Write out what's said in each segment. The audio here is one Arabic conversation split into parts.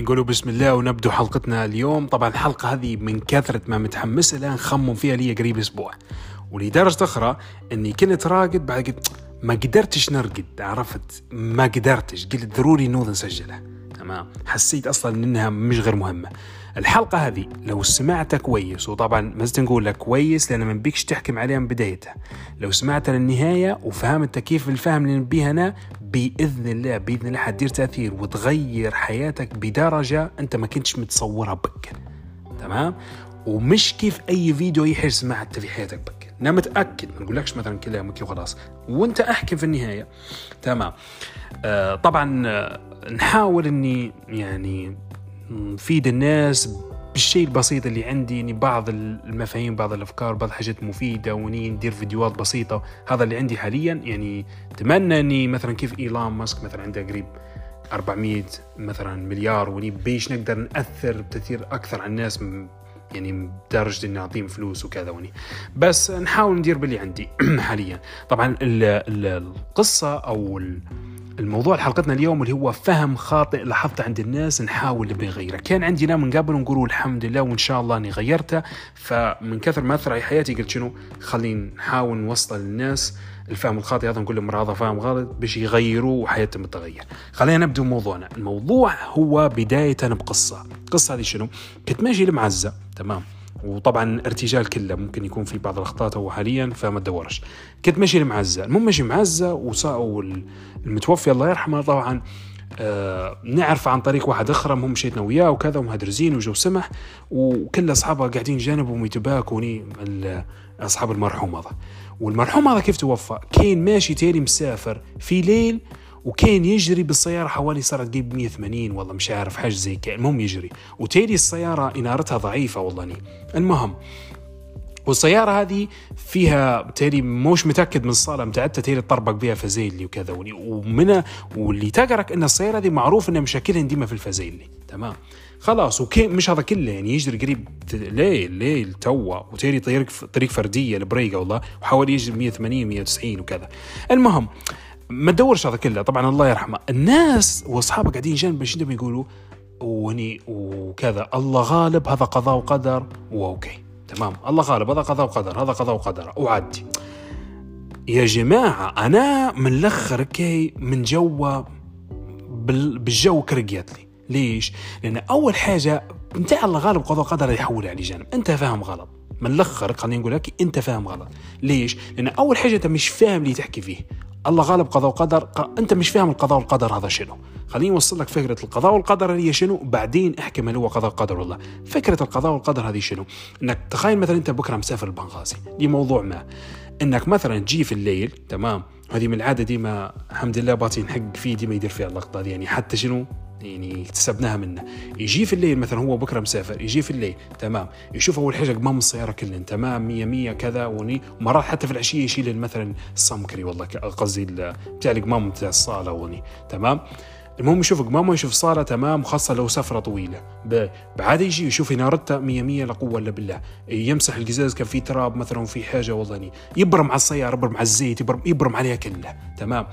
نقولوا بسم الله ونبدو حلقتنا اليوم. طبعا الحلقة هذه من كثرة ما متحمس لها نخمم فيها لي قريب أسبوع. ولدرجة أخرى أني كنت راقد بعد قلت ما قدرتش نرقد عرفت؟ ما قدرتش. قلت ضروري نوض نسجلها تمام حسيت أصلا أنها مش غير مهمة. الحلقة هذه لو سمعتها كويس وطبعا ما نقول لك كويس لأن ما نبيكش تحكم عليها من بدايتها. لو سمعتها للنهاية وفهمت كيف الفهم اللي نبيه أنا بإذن الله بإذن الله حتدير تأثير وتغير حياتك بدرجة أنت ما كنتش متصورها بكر تمام؟ ومش كيف أي فيديو حاجة سمعتها في حياتك بك. أنا متأكد ما نقولكش مثلا كلامك وخلاص. وأنت أحكم في النهاية. تمام. آه طبعا آه نحاول إني يعني نفيد الناس بالشيء البسيط اللي عندي يعني بعض المفاهيم بعض الأفكار بعض الحاجات مفيدة وني ندير فيديوهات بسيطة. هذا اللي عندي حاليا. يعني أتمنى إني مثلا كيف إيلون ماسك مثلا عنده قريب 400 مثلا مليار وني بيش نقدر نأثر بتأثير أكثر على الناس يعني بدرجه إني أعطيهم فلوس وكذا وني بس نحاول ندير باللي عندي حاليا. طبعا القصة أو الموضوع حلقتنا اليوم اللي هو فهم خاطئ لاحظته عند الناس نحاول نبي نغيره كان عندنا من قبل ونقول الحمد لله وإن شاء الله أني غيرته. فمن كثر ما أثر على حياتي قلت شنو؟ خلينا نحاول نوصل للناس الفهم الخاطئ هذا نقول لهم هذا فهم غلط باش يغيروا وحياتهم تتغير خلينا نبدأ موضوعنا. الموضوع هو بداية بقصة. القصة هذه شنو؟ كنت ماشي لمعزه تمام؟ وطبعا ارتجال كله ممكن يكون في بعض الأخطاء هو حاليا فما تدورش كنت ماشي لمعزه المهم ماشي معزة والمتوفي الله يرحمه طبعا آه نعرف عن طريق واحد آخر هم مشيتنا وياه وكذا ومهدرزين وجو سمح وكل أصحابه قاعدين جانبهم يتباكوني أصحاب المرحوم هذا. والمرحوم هذا كيف توفى؟ كان ماشي تاني مسافر في ليل وكان يجري بالسيارة حوالي صارت تجيب 180 والله مش عارف حاجة زي كده المهم يجري. وتالي السيارة إنارتها ضعيفة والله ني. المهم والسيارة هذه فيها تالي مش متأكد من الصالة متاعتها تالي طربق بها فزيلي وكذا ومن واللي تقرك إن السيارة هذه معروف إنها مشاكلها ديما في الفزيلي تمام؟ خلاص وكان مش هذا كله يعني يجري قريب ليل ليل توا وتالي طريق طريق فردية البريقة والله وحاول يجري 180 190 وكذا. المهم ما تدورش هذا كله. طبعا الله يرحمه. الناس وأصحابه قاعدين جنب باش يقولوا؟ وهني وكذا. الله غالب هذا قضاء وقدر. وأوكي تمام. الله غالب هذا قضاء وقدر هذا قضاء وقدر. وعدي. يا جماعة أنا من الأخر كي من جوا بالجو كرقيت لي. ليش؟ لأن أول حاجة نتاع الله غالب قضاء وقدر يحول على جانب. أنت فاهم غلط. من الأخر خليني نقول لك أنت فاهم غلط. ليش؟ لأن أول حاجة أنت مش فاهم اللي تحكي فيه. الله غالب قضاء وقدر. أنت مش فاهم القضاء والقدر هذا شنو. خليني أوصل لك فكرة القضاء والقدر هي شنو بعدين احكي هل هو قضاء وقدر والله فكرة القضاء والقدر هذه شنو؟ إنك تخيل مثلا أنت بكرة مسافر البنغازي. دي موضوع ما. إنك مثلا تجي في الليل تمام؟ هذه من العادة ديما الحمد لله باطين حق فيه ديما يدير فيها اللقطة دي. يعني حتى شنو؟ يعني اكتسبناها منه. يجي في الليل مثلا هو بكرة مسافر يجي في الليل تمام. يشوف أول حاجة قمام السيارة كلهن تمام 100 100 كذا وني ومرات حتى في العشية يشيل مثلا السمكري والله قصدي بتاع القمام بتاع الصالة وني تمام. المهم يشوف قمامه يشوف صالة تمام خاصة لو سفرة طويلة. بعد يجي يشوف إنارتها مية مية لا قوة إلا بالله. يمسح القزاز كان في تراب مثلا وفي حاجة والله يبرم على السيارة يبرم على الزيت يبرم, يبرم عليها كلها تمام.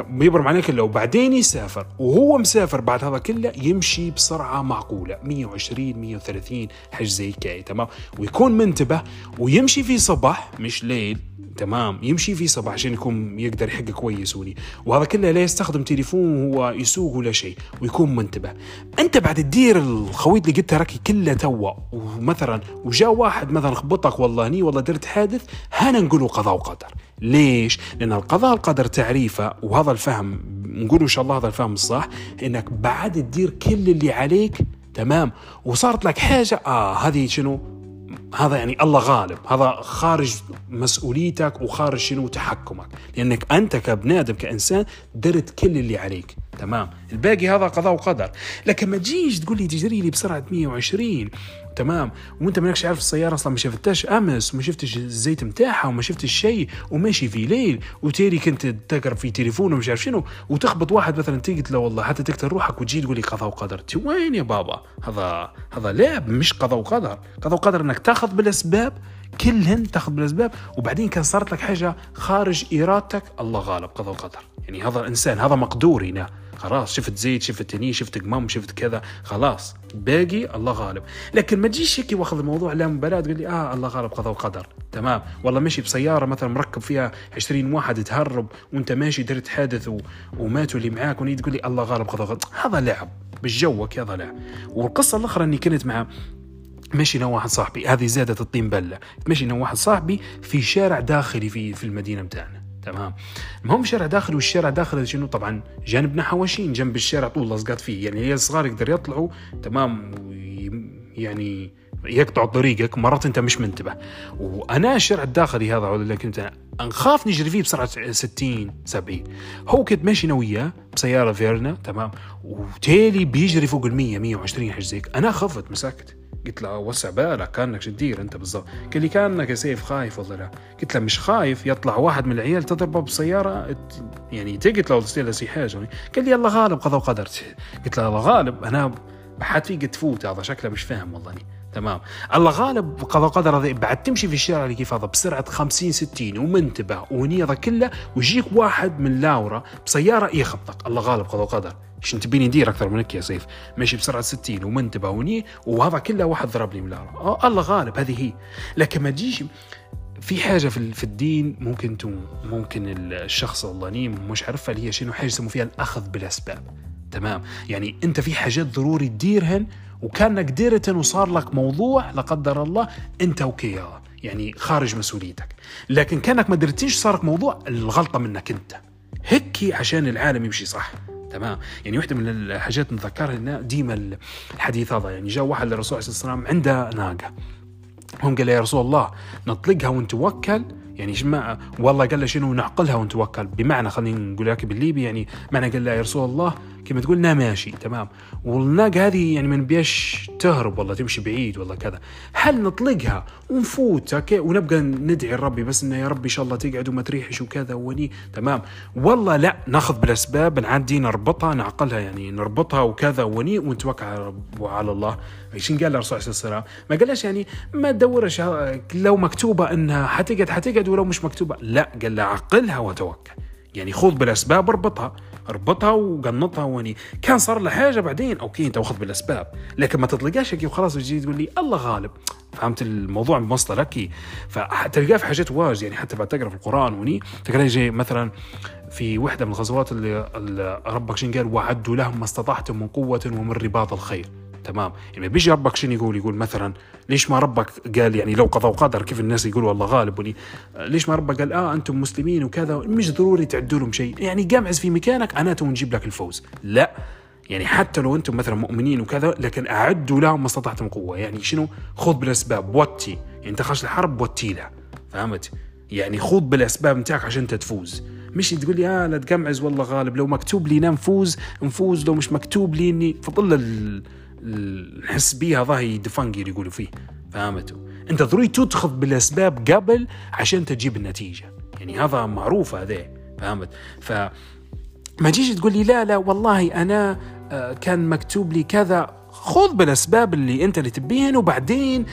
بيبرم عليه كله وبعدين يسافر. وهو مسافر بعد هذا كله يمشي بسرعة معقولة. 120 130 حاجة زي كاي تمام؟ ويكون منتبه ويمشي في صباح مش ليل تمام. يمشي في صباح عشان يكون يقدر يحقق كويس ولي وهذا كله لا يستخدم تليفون وهو يسوق ولا شيء ويكون منتبه. أنت بعد تدير الخويط اللي قلتها راكي كلها توا ومثلا وجاء واحد مثلا خبطك والله ني والله درت حادث هنا نقولوا قضاء وقدر. ليش؟ لأن القضاء القدر تعريفه وهذا الفهم نقول إن شاء الله هذا الفهم الصح إنك بعد تدير كل اللي عليك تمام. وصارت لك حاجة آه هذه شنو؟ هذا يعني الله غالب. هذا خارج مسؤوليتك وخارج شنو تحكمك. لأنك أنت كبنادم كإنسان درت كل اللي عليك. تمام؟ الباقي هذا قضاء وقدر. لكن ما تجيش تقول لي تجري لي بسرعة 120 تمام. وانت مالكش عارف السيارة أصلا ما شفتهاش أمس وما شفتش الزيت متاعها وما شفتش شيء وماشي في ليل وتيري كنت تقرب في تليفون ومش عارف شنو وتخبط واحد مثلا تقتله والله حتى تقتل روحك وتجي تقول لي قضاء وقدر. وين يا بابا؟ هذا هذا لعب مش قضاء وقدر. قضاء وقدر إنك تأخذ بالأسباب كلهن تأخذ بالأسباب وبعدين كان صارت لك حاجة خارج إرادتك الله غالب قضاء وقدر. يعني هذا الإنسان هذا مقدور هنا. خلاص شفت زيت شفت هني شفت قمم شفت كذا خلاص. باقي الله غالب. لكن ما تجيش هيك واخذ الموضوع لا مبالاه تقول لي آه الله غالب قضاء وقدر. تمام. والله ماشي بسيارة مثلا مركب فيها 20 واحد تهرب وانت ماشي درت حادث. وماتوا اللي معاك وني تقول لي الله غالب قضاء وقدر. هذا لعب. بالجوك هذا لعب. والقصة الأخرى إني كنت مع مشي أنا واحد صاحبي. هذه زادت الطين بلة. مشي أنا واحد صاحبي في شارع داخلي في في المدينة بتاعنا. تمام. المهم شارع داخلي والشارع داخلي شنو؟ طبعا جانبنا حواشين جنب الشارع طول لصقات فيه. يعني هي الصغار يقدر يطلعوا تمام؟ يعني يقطعوا طريقك مرات انت مش منتبه. وأنا الشارع الداخلي هذا اللي كنت نخاف نجري فيه بسرعة 60 70 هو كنت ماشي أنا وياه بسيارة فيرنا تمام؟ وتيلي بيجري فوق ال 100 120 حاجة زيك أنا خفت مسكت. قلت له وسع بالك كأنك شو تدير أنت بالضبط. قال لي كأنك يا سيف خايف ولا لا. قلت له مش خايف يطلع واحد من العيال تضربه بسيارة يعني تقتله ولا تصير له حاجة قال لي الله غالب قضى وقدر قلت له الله غالب أنا بحد فيك تفوت هذا شكله مش فاهم والله تمام. الله غالب قضى وقدر بعد تمشي في الشارع اللي كيف هذا بسرعة 50 60 ومنتبه ونية كله ويجيك واحد من لاورا بسيارة يخبطك. الله غالب قضى وقدر. إيش انت بيني ندير أكثر منك يا سيف؟ ماشي بسرعة 60 ومنتبه وني وهذا كله واحد ضربني من لاورا آه الله غالب هذه هي. لكن ما تجيش في حاجة في في الدين ممكن ممكن الشخص اللي مش عارفها اللي هي شنو حاجة يسموا فيها الأخذ بالأسباب. تمام؟ يعني أنت في حاجات ضروري تديرهن وكانك ديرتن وصار لك موضوع لا قدر الله أنت وكيا يعني خارج مسؤوليتك. لكن كانك ما درتيش صارك موضوع الغلطة منك أنت. هيك عشان العالم يمشي صح. تمام. يعني واحدة من الحاجات نتذكرها انه ديما الحديث هذا. يعني جاء واحد للرسول عليه وسلم عنده ناقة. هم قال يا رسول الله نطلقها ونتوكل. يعني ما والله قال له شنو نعقلها ونتوكل. بمعنى خلينا نقول لك بالليبي يعني معنى قال له يا رسول الله كما تقول نا ماشي تمام. والناقة هذه يعني ما نبيش تهرب والله تمشي بعيد والله كذا. هل نطلقها ونفوت أوكي؟ ونبقى ندعي ربي بس إنه يا ربي إن شاء الله تقعد وما تريحش وكذا وني تمام. والله لا ناخذ بالأسباب نعدي نربطها نعقلها يعني نربطها وكذا وني ونتوكل على الله. إيش قال الرسول عليه وسلم ما قالش يعني ما تدورش لو مكتوبة إنها حتقعد حتقعد ولو مش مكتوبة. لا قال له عقلها وتوكل. يعني خذ بالأسباب اربطها أربطها وقنطها وني كان صار له حاجة بعدين. أوكي أنت واخذ بالأسباب لكن ما تطلقاش هيك وخلاص تجي تقول لي الله غالب. فهمت الموضوع بمصدرك؟ فتلقاه في حاجات واجد يعني حتى بعد تقرأ في القرآن وني تلقاه يجي مثلا في وحدة من الغزوات اللي, ربك شين قال؟ وعدوا لهم ما استطعتم من قوة ومن رباط الخير. تمام. يعني بيجي ربك شنو يقول؟ يقول مثلا ليش ما ربك قال؟ يعني لو قضى وقدر كيف الناس يقولوا الله غالب ولي. ليش ما ربك قال؟ آه أنتم مسلمين وكذا. مش ضروري تعدوا لهم شيء. يعني قامعز في مكانك أنا ونجيب لك الفوز. لا. يعني حتى لو أنتم مثلا مؤمنين وكذا لكن أعدوا لهم ما استطعتم قوة. يعني شنو؟ خذ بالأسباب. وتي يعني أنت خش الحرب وتي له فهمت؟ يعني خذ بالأسباب نتاعك عشان تفوز. مش تقول لي آه لا تقمعز والله غالب. لو مكتوب لي نفوز نفوز. لو مش مكتوب لي إني فضل نحس بيه هذا هي دفنجر يقولوا فيه. فهمتوا انت ضروري تدخل بالأسباب قبل عشان تجيب النتيجة. يعني هذا معروف هذا. فهمت؟ ف ما تجيش تقول لي لا لا والله أنا آه، كان مكتوب لي كذا. خذ بالأسباب اللي أنت اللي تبيهن وبعدين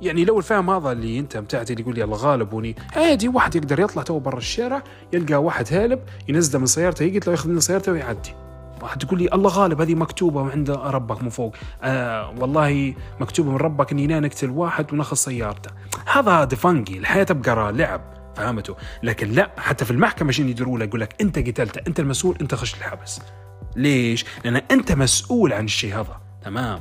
يعني لو الفهم هذا اللي أنت متعتي اللي يقول لي الله وني عادي واحد يقدر يطلع تو برا الشارع يلقى واحد هالب ينزله من سيارته يقتله ياخذ من سيارته ويعدي. واحد تقول لي الله غالب هذه مكتوبة عند ربك من فوق. آه والله مكتوبة من ربك اني نقتل واحد وناخذ سيارته. هذا دفنقي الحياة تبقى لعب فهمته لكن لا حتى في المحكمة شنو يدروا يقول لك أنت قتلته أنت المسؤول أنت خش الحبس. ليش؟ لأن أنت مسؤول عن الشيء هذا. تمام؟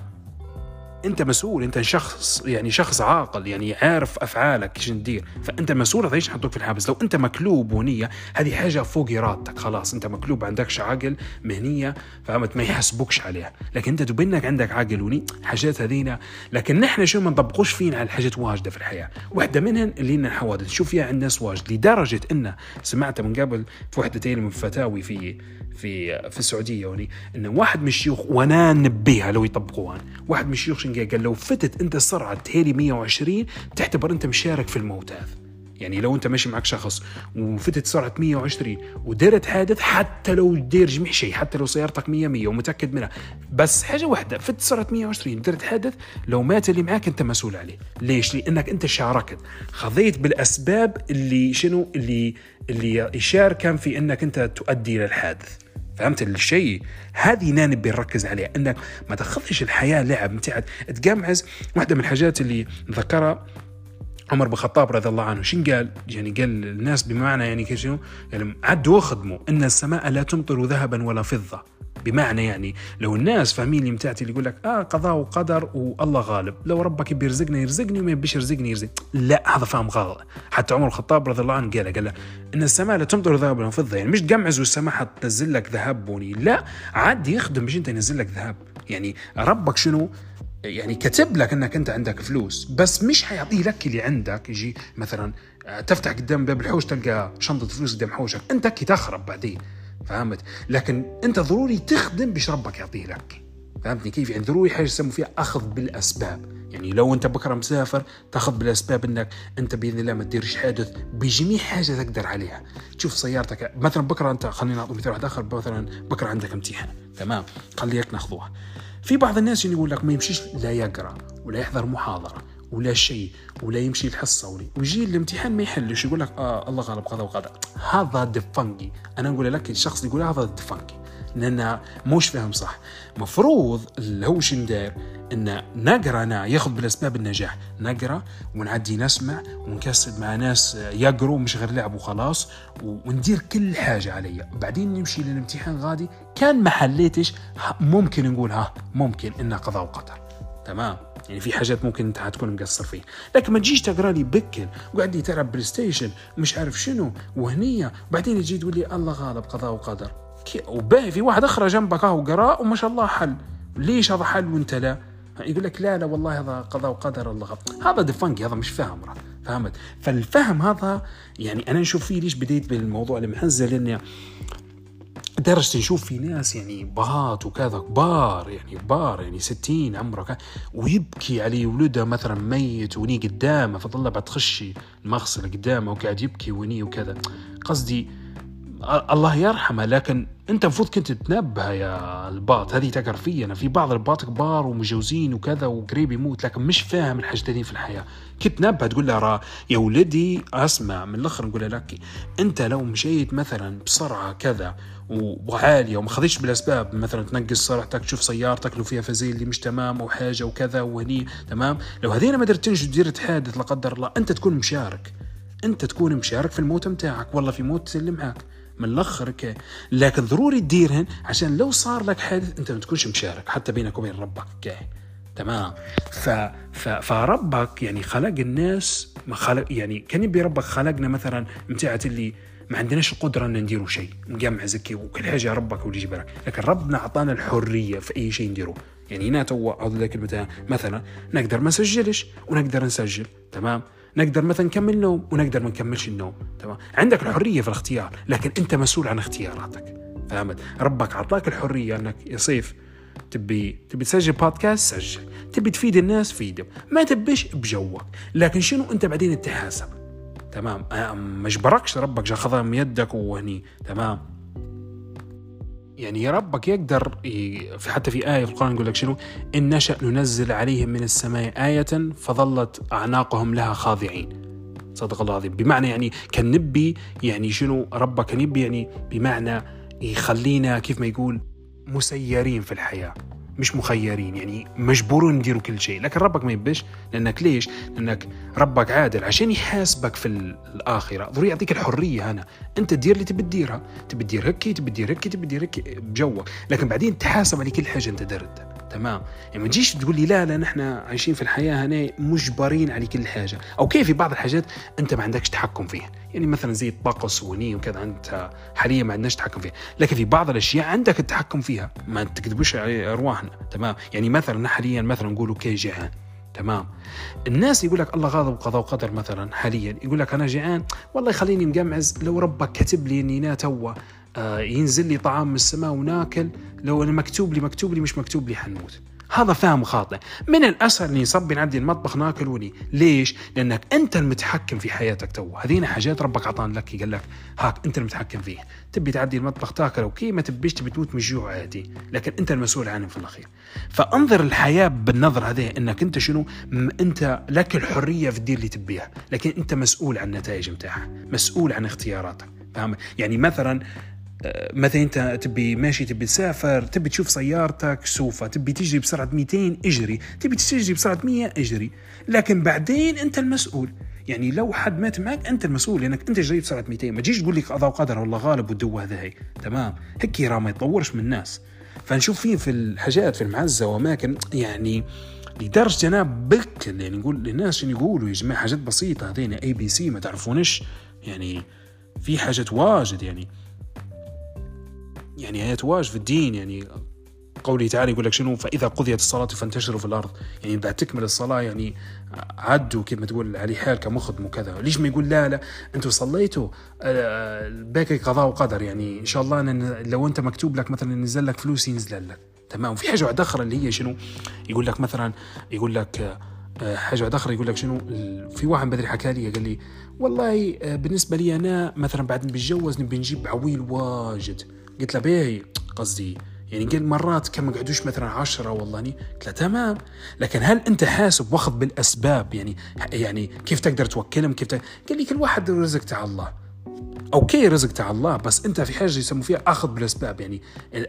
أنت مسؤول أنت شخص يعني شخص عاقل يعني عارف أفعالك إيش ندير. فأنت مسؤول هذا إيش حطوك في الحبس. لو أنت مكلوب ونية هذه حاجة فوق إرادتك خلاص. أنت مكلوب عندكش عقل مهنية فهمت؟ ما يحسبوكش عليها. لكن أنت تبنك عندك عقل وني حاجات هذينا. لكن نحن شو ما نطبقوش فينا على حاجات واجدة في الحياة. واحدة منهن اللي الحوادث شوف فيها عند ناس واجد. لدرجة انه سمعت من قبل في وحدتين من فتاوي في في في السعودية. وني انه واحد من الشيوخ وأنا نبيها لو يطبقوها واحد من الشيوخ قال لو فتت أنت السرعه تهيلي 120 تعتبر أنت مشارك في الموت هذا. يعني لو أنت ماشي معك شخص وفتت سرعه 120 ودرت حادث حتى لو دير جميع شيء حتى لو سيارتك 100 100 ومتأكد منها. بس حاجة واحدة فتت سرعه 120 درت حادث لو مات اللي معك أنت مسؤول عليه. ليش؟ لأنك أنت شاركت. خذيت بالأسباب اللي شنو؟ اللي اللي يشاركن في أنك أنت تؤدي إلى الحادث. فهمت الشيء هذه هنا نبي نركز عليها إنك ما تاخذش الحياة لعب متعد تقمعز واحدة من الحاجات اللي ذكرها عمر بن الخطاب رضي الله عنه شن قال؟ يعني قال للناس بمعنى يعني كشنو؟ يعني عدوا وخدموا إن السماء لا تمطر ذهبا ولا فضة بمعنى يعني لو الناس فاهمين اللي متعتي اللي يقول لك آه قضاء وقدر والله غالب. لو ربك يبي يرزقني وما يبيش يرزقني يرزق. لا هذا فهم غلط. حتى عمر الخطاب رضي الله عنه قال قال إن السماء لا تمطر ذهب ولا فضه يعني مش تقمعز والسماء حتنزل لك ذهب بني لا عاد يخدم مش أنت ينزل لك ذهب. يعني ربك شنو؟ يعني كتب لك إنك أنت عندك فلوس بس مش حيعطيه لك اللي عندك. يجي مثلا آه، تفتح قدام باب الحوش تلقى شنطة فلوس قدام حوشك. أنت كي تخرب بعدين. فهمت؟ لكن أنت ضروري تخدم باش ربك يعطيه لك. فهمتني كيف؟ يعني ضروري حاجة يسموا فيها أخذ بالأسباب. يعني لو أنت بكرة مسافر تأخذ بالأسباب إنك أنت بإذن الله ما تديرش حادث بجميع حاجة تقدر عليها. تشوف سيارتك مثلا بكرة أنت خلينا نعطي مثال واحد آخر مثلا بكرة عندك امتحان. تمام؟ خليك ناخذوها. في بعض الناس يقول لك ما يمشيش لا يقرأ ولا يحضر محاضرة. ولا شيء ولا يمشي الحصه ولا ويجي الامتحان ما يحلش يقول لك آه الله غالب قضى وقضى هذا دفنقي أنا نقول لك الشخص يقول هذا دفنقي لأن مش فاهم صح. مفروض اللي هو شن داير؟ إن نقرأ أنا ياخذ بالأسباب النجاح. نقرأ ونعدي نسمع ونكسد مع ناس يقروا مش غير لعب وخلاص وندير كل حاجة علي بعدين نمشي للامتحان غادي كان ما حليتش ممكن نقول ها ممكن انه قضاء وقدر. تمام؟ يعني في حاجات ممكن انت حتكون مقصر فيها لكن ما تجيش تقرأ لي بكل وقاعد لي تلعب PlayStation مش عارف شنو وهنيه بعدين يجي تقول لي الله غالب قضاء وقدر. وباهي في واحد أخرى جنبك أهو قرأ وما شاء الله حل. ليش هذا حل وانت لا؟ يقول لك لا لا والله هذا قضاء وقدر الله غلط هذا دفنقي هذا مش فاهم فهمت؟ فالفهم هذا يعني أنا نشوف فيه ليش بديت بالموضوع المحزن لأني درجة نشوف في ناس يعني بهات وكذا كبار يعني كبار يعني ستين عمره ويبكي عليه ولده مثلا ميت وني قدامه فظل بعد تخشي المغسلة قدامه وقاعد يبكي وني وكذا. قصدي الله يرحمه لكن أنت المفروض كنت تنبه يا الباط. هذه تقر في أنا في بعض الباط كبار ومجوزين وكذا وقريب يموت لكن مش فاهم الحاجتين في الحياة. كنت تنبه تقول له را يا ولدي أسمع من الآخر نقول لك أنت لو مشيت مثلا بسرعة كذا وعالية وما خذيتش بالأسباب. مثلا تنقص سرعتك تشوف سيارتك لو فيها فزيل اللي مش تمام أو حاجة وكذا وهني تمام؟ لو هذينا ما درتنش تدير تحادث لا قدر الله أنت تكون مشارك. أنت تكون مشارك في الموت متاعك. والله في موت اللي معك من الأخر لكن ضروري تديرهن عشان لو صار لك حادث أنت ما تكونش مشارك حتى بينك وبين ربك كي. تمام؟ ف... ف... فربك يعني خلق الناس ما خلق يعني كان يبي ربك خلقنا مثلا متاعت اللي ما عندناش القدرة أن نديروا شيء. نجمع زكي وكل حاجة ربك واللي يجيب لك لكن ربنا أعطانا الحرية في أي شيء نديروه يعني هنا تو كلمة مثلا نقدر ما نسجلش ونقدر نسجل. تمام؟ نقدر مثلا نكمل نوم ونقدر ما نكملش النوم. تمام؟ عندك الحرية في الاختيار لكن أنت مسؤول عن اختياراتك. فهمت؟ ربك أعطاك الحرية أنك يا سيف تبي تبي تسجل بودكاست سجل. تبي تفيد الناس؟ فيدهم ما تبيش بجوك. لكن شنو أنت بعدين تحاسب تمام. ما اجبركش ربك جا خذها من يدك وهني. تمام. يعني ربك يقدر في حتى في آية في القرآن يقول لك شنو؟ إن نشأ ننزل عليهم من السماء آية فظلت أعناقهم لها خاضعين. صدق الله العظيم. بمعنى يعني كان نبي يعني شنو؟ ربك كان يبي يعني بمعنى يخلينا كيف ما يقول مسيرين في الحياة. مش مخيرين يعني مجبورون نديروا كل شيء. لكن ربك ما يبش لأنك ليش؟ لأنك ربك عادل عشان يحاسبك في الآخرة. ضروري يعطيك الحرية هنا. أنت دير اللي تبي تديرها. تبي تدير هكي تبي تدير هكي تبي تدير هكي بجوك. لكن بعدين تحاسب على كل حاجة أنت درتها تمام. يعني ما تجيش تقول لي لا لا نحن عايشين في الحياة هنا مجبرين على كل حاجة. أو كيف؟ في بعض الحاجات أنت ما عندكش تحكم فيها. يعني مثلا زي الطقس وني وكذا أنت حاليا ما عندناش تحكم فيها. لكن في بعض الأشياء عندك التحكم فيها. ما تكذبوش على أرواحنا. تمام. يعني مثلا حاليا مثلا نقولوا كي جيعان تمام. الناس يقول لك الله غاضب قضاء وقدر مثلا حاليا. يقول لك أنا جيعان والله يخليني مقمعز. لو ربك كتب لي إني توا آه ينزل لي طعام من السماء وناكل لو أنا مكتوب لي مكتوب لي مش مكتوب لي حنموت. هذا فهم خاطئ. من الأسهل إني نصبي نعدي المطبخ ناكل وني ليش؟ لأنك أنت المتحكم في حياتك تو. هذين حاجات ربك اعطان لك. قال لك هاك أنت المتحكم فيه. تبي تعدي المطبخ تاكل okay ما تبيش تبي تموت من الجوع عادي. لكن أنت المسؤول عنهم في الأخير. فانظر الحياة بالنظر هذه. إنك أنت شنو؟ أنت لك الحرية في الدير اللي تبيها. لكن أنت مسؤول عن النتائج متاعها. مسؤول عن اختياراتك. فاهم؟ يعني مثلا آه، مثلا انت تبي ماشي تبي تسافر تبي تشوف سيارتك سوفا تبي تجري بسرعة 200 اجري. تبي تجري بسرعة 100 اجري. لكن بعدين انت المسؤول. يعني لو حد مات معك انت المسؤول. لأنك انت جريت بسرعة 200 ما تجيش تقول لك قضاء وقدر والله غالب والدو هذا هي. تمام. هيك راه ما يتطورش من الناس. فنشوف فيه في الحاجات في المعزة وأماكن. يعني لدرجة أنا بك يعني نقول للناس شنو يقولوا يا جماعة حاجات بسيطة هذين اي بي سي ما تعرفونش؟ يعني في حاجات واجد يعني. يعني آيات واجد في الدين يعني قوله تعالى يقول لك شنو؟ فإذا قضيت الصلاة فانتشروا في الأرض. يعني بعد تكمل الصلاة يعني عدوا كما تقول علي حالك مخدم وكذا. ليش ما يقول لا لا أنتم صليتوا آه، باقي قضاء وقدر. يعني إن شاء الله أن لو أنت مكتوب لك مثلا ينزل لك فلوس ينزل لك. تمام؟ وفي حاجة واحدة أخرى اللي هي شنو؟ يقول لك مثلا يقول لك آه، حاجة واحدة أخرى يقول لك شنو؟ في واحد بدري حكى لي قال لي والله آه، بالنسبة لي أنا مثلا بعد ما بتجوز نبي نجيب عويل واجد. قلت له باهي قصدي يعني قال مرات كم قعدوش مثلا عشرة والله ني قلت له تمام. لكن هل أنت حاسب واخذ بالأسباب؟ يعني يعني كيف تقدر توكلهم؟ كيف تقدر قال لي كل واحد رزق تاع الله. okay رزق تاع الله بس أنت في حاجة يسموا فيها أخذ بالأسباب. يعني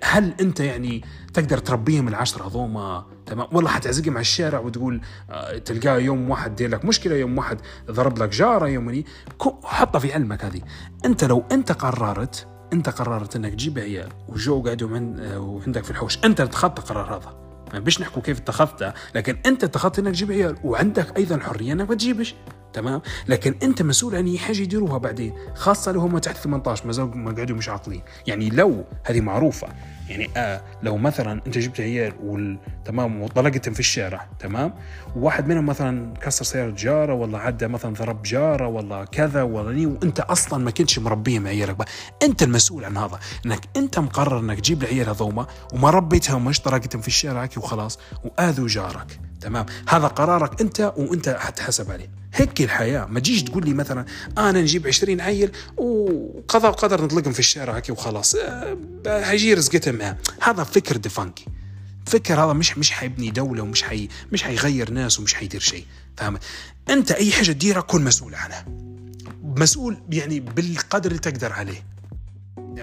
هل أنت يعني تقدر تربيهم العشرة هذوما؟ تمام. والله حتعزقهم على الشارع وتقول آه، تلقاه يوم واحد دير لك مشكلة يوم واحد ضرب لك جارة يوم حطها في علمك هذه. أنت لو أنت قررت انت قررت انك تجيب عيال وجو قعدوا من وعندك في الحوش. انت اتخذت القرار هذا. ما بيش نحكوا كيف اتخذته لكن انت اتخذت انك تجيب عيال وعندك أيضا حرية إنك ما تجيبش. تمام؟ لكن أنت مسؤول عن اي حاجة يديروها بعدين خاصة لو هم تحت 18 ما زالوا ما قعدوا مش عاقلين يعني لو هذه معروفة يعني آه لو مثلا أنت جبت عيال وال... تمام وطلقتهم في الشارع تمام؟ وواحد منهم مثلا كسر سيارة جاره ولا عدى مثلا ضرب جاره ولا كذا ولا ني وأنت أصلا ما كنتش مربيهم عيالك. أنت المسؤول عن هذا إنك أنت مقرر إنك تجيب العيال هذوما وما ربيتهم مش طلقتهم في الشارع وخلاص وآذوا جارك تمام؟ هذا قرارك أنت وأنت حتحسب عليه. هيك الحياة. ما تجيش تقول لي مثلا أنا نجيب عشرين عيل وقضاء وقدر نطلقهم في الشارع هكي وخلاص. هيجي رزقتهم معاه. هذا فكر ديفانكي. فكر هذا مش مش حيبني دولة ومش حي مش حيغير ناس ومش حيدير شيء. فاهم؟ أنت أي حاجة تديرها كن مسؤول عنها. مسؤول يعني بالقدر اللي تقدر عليه.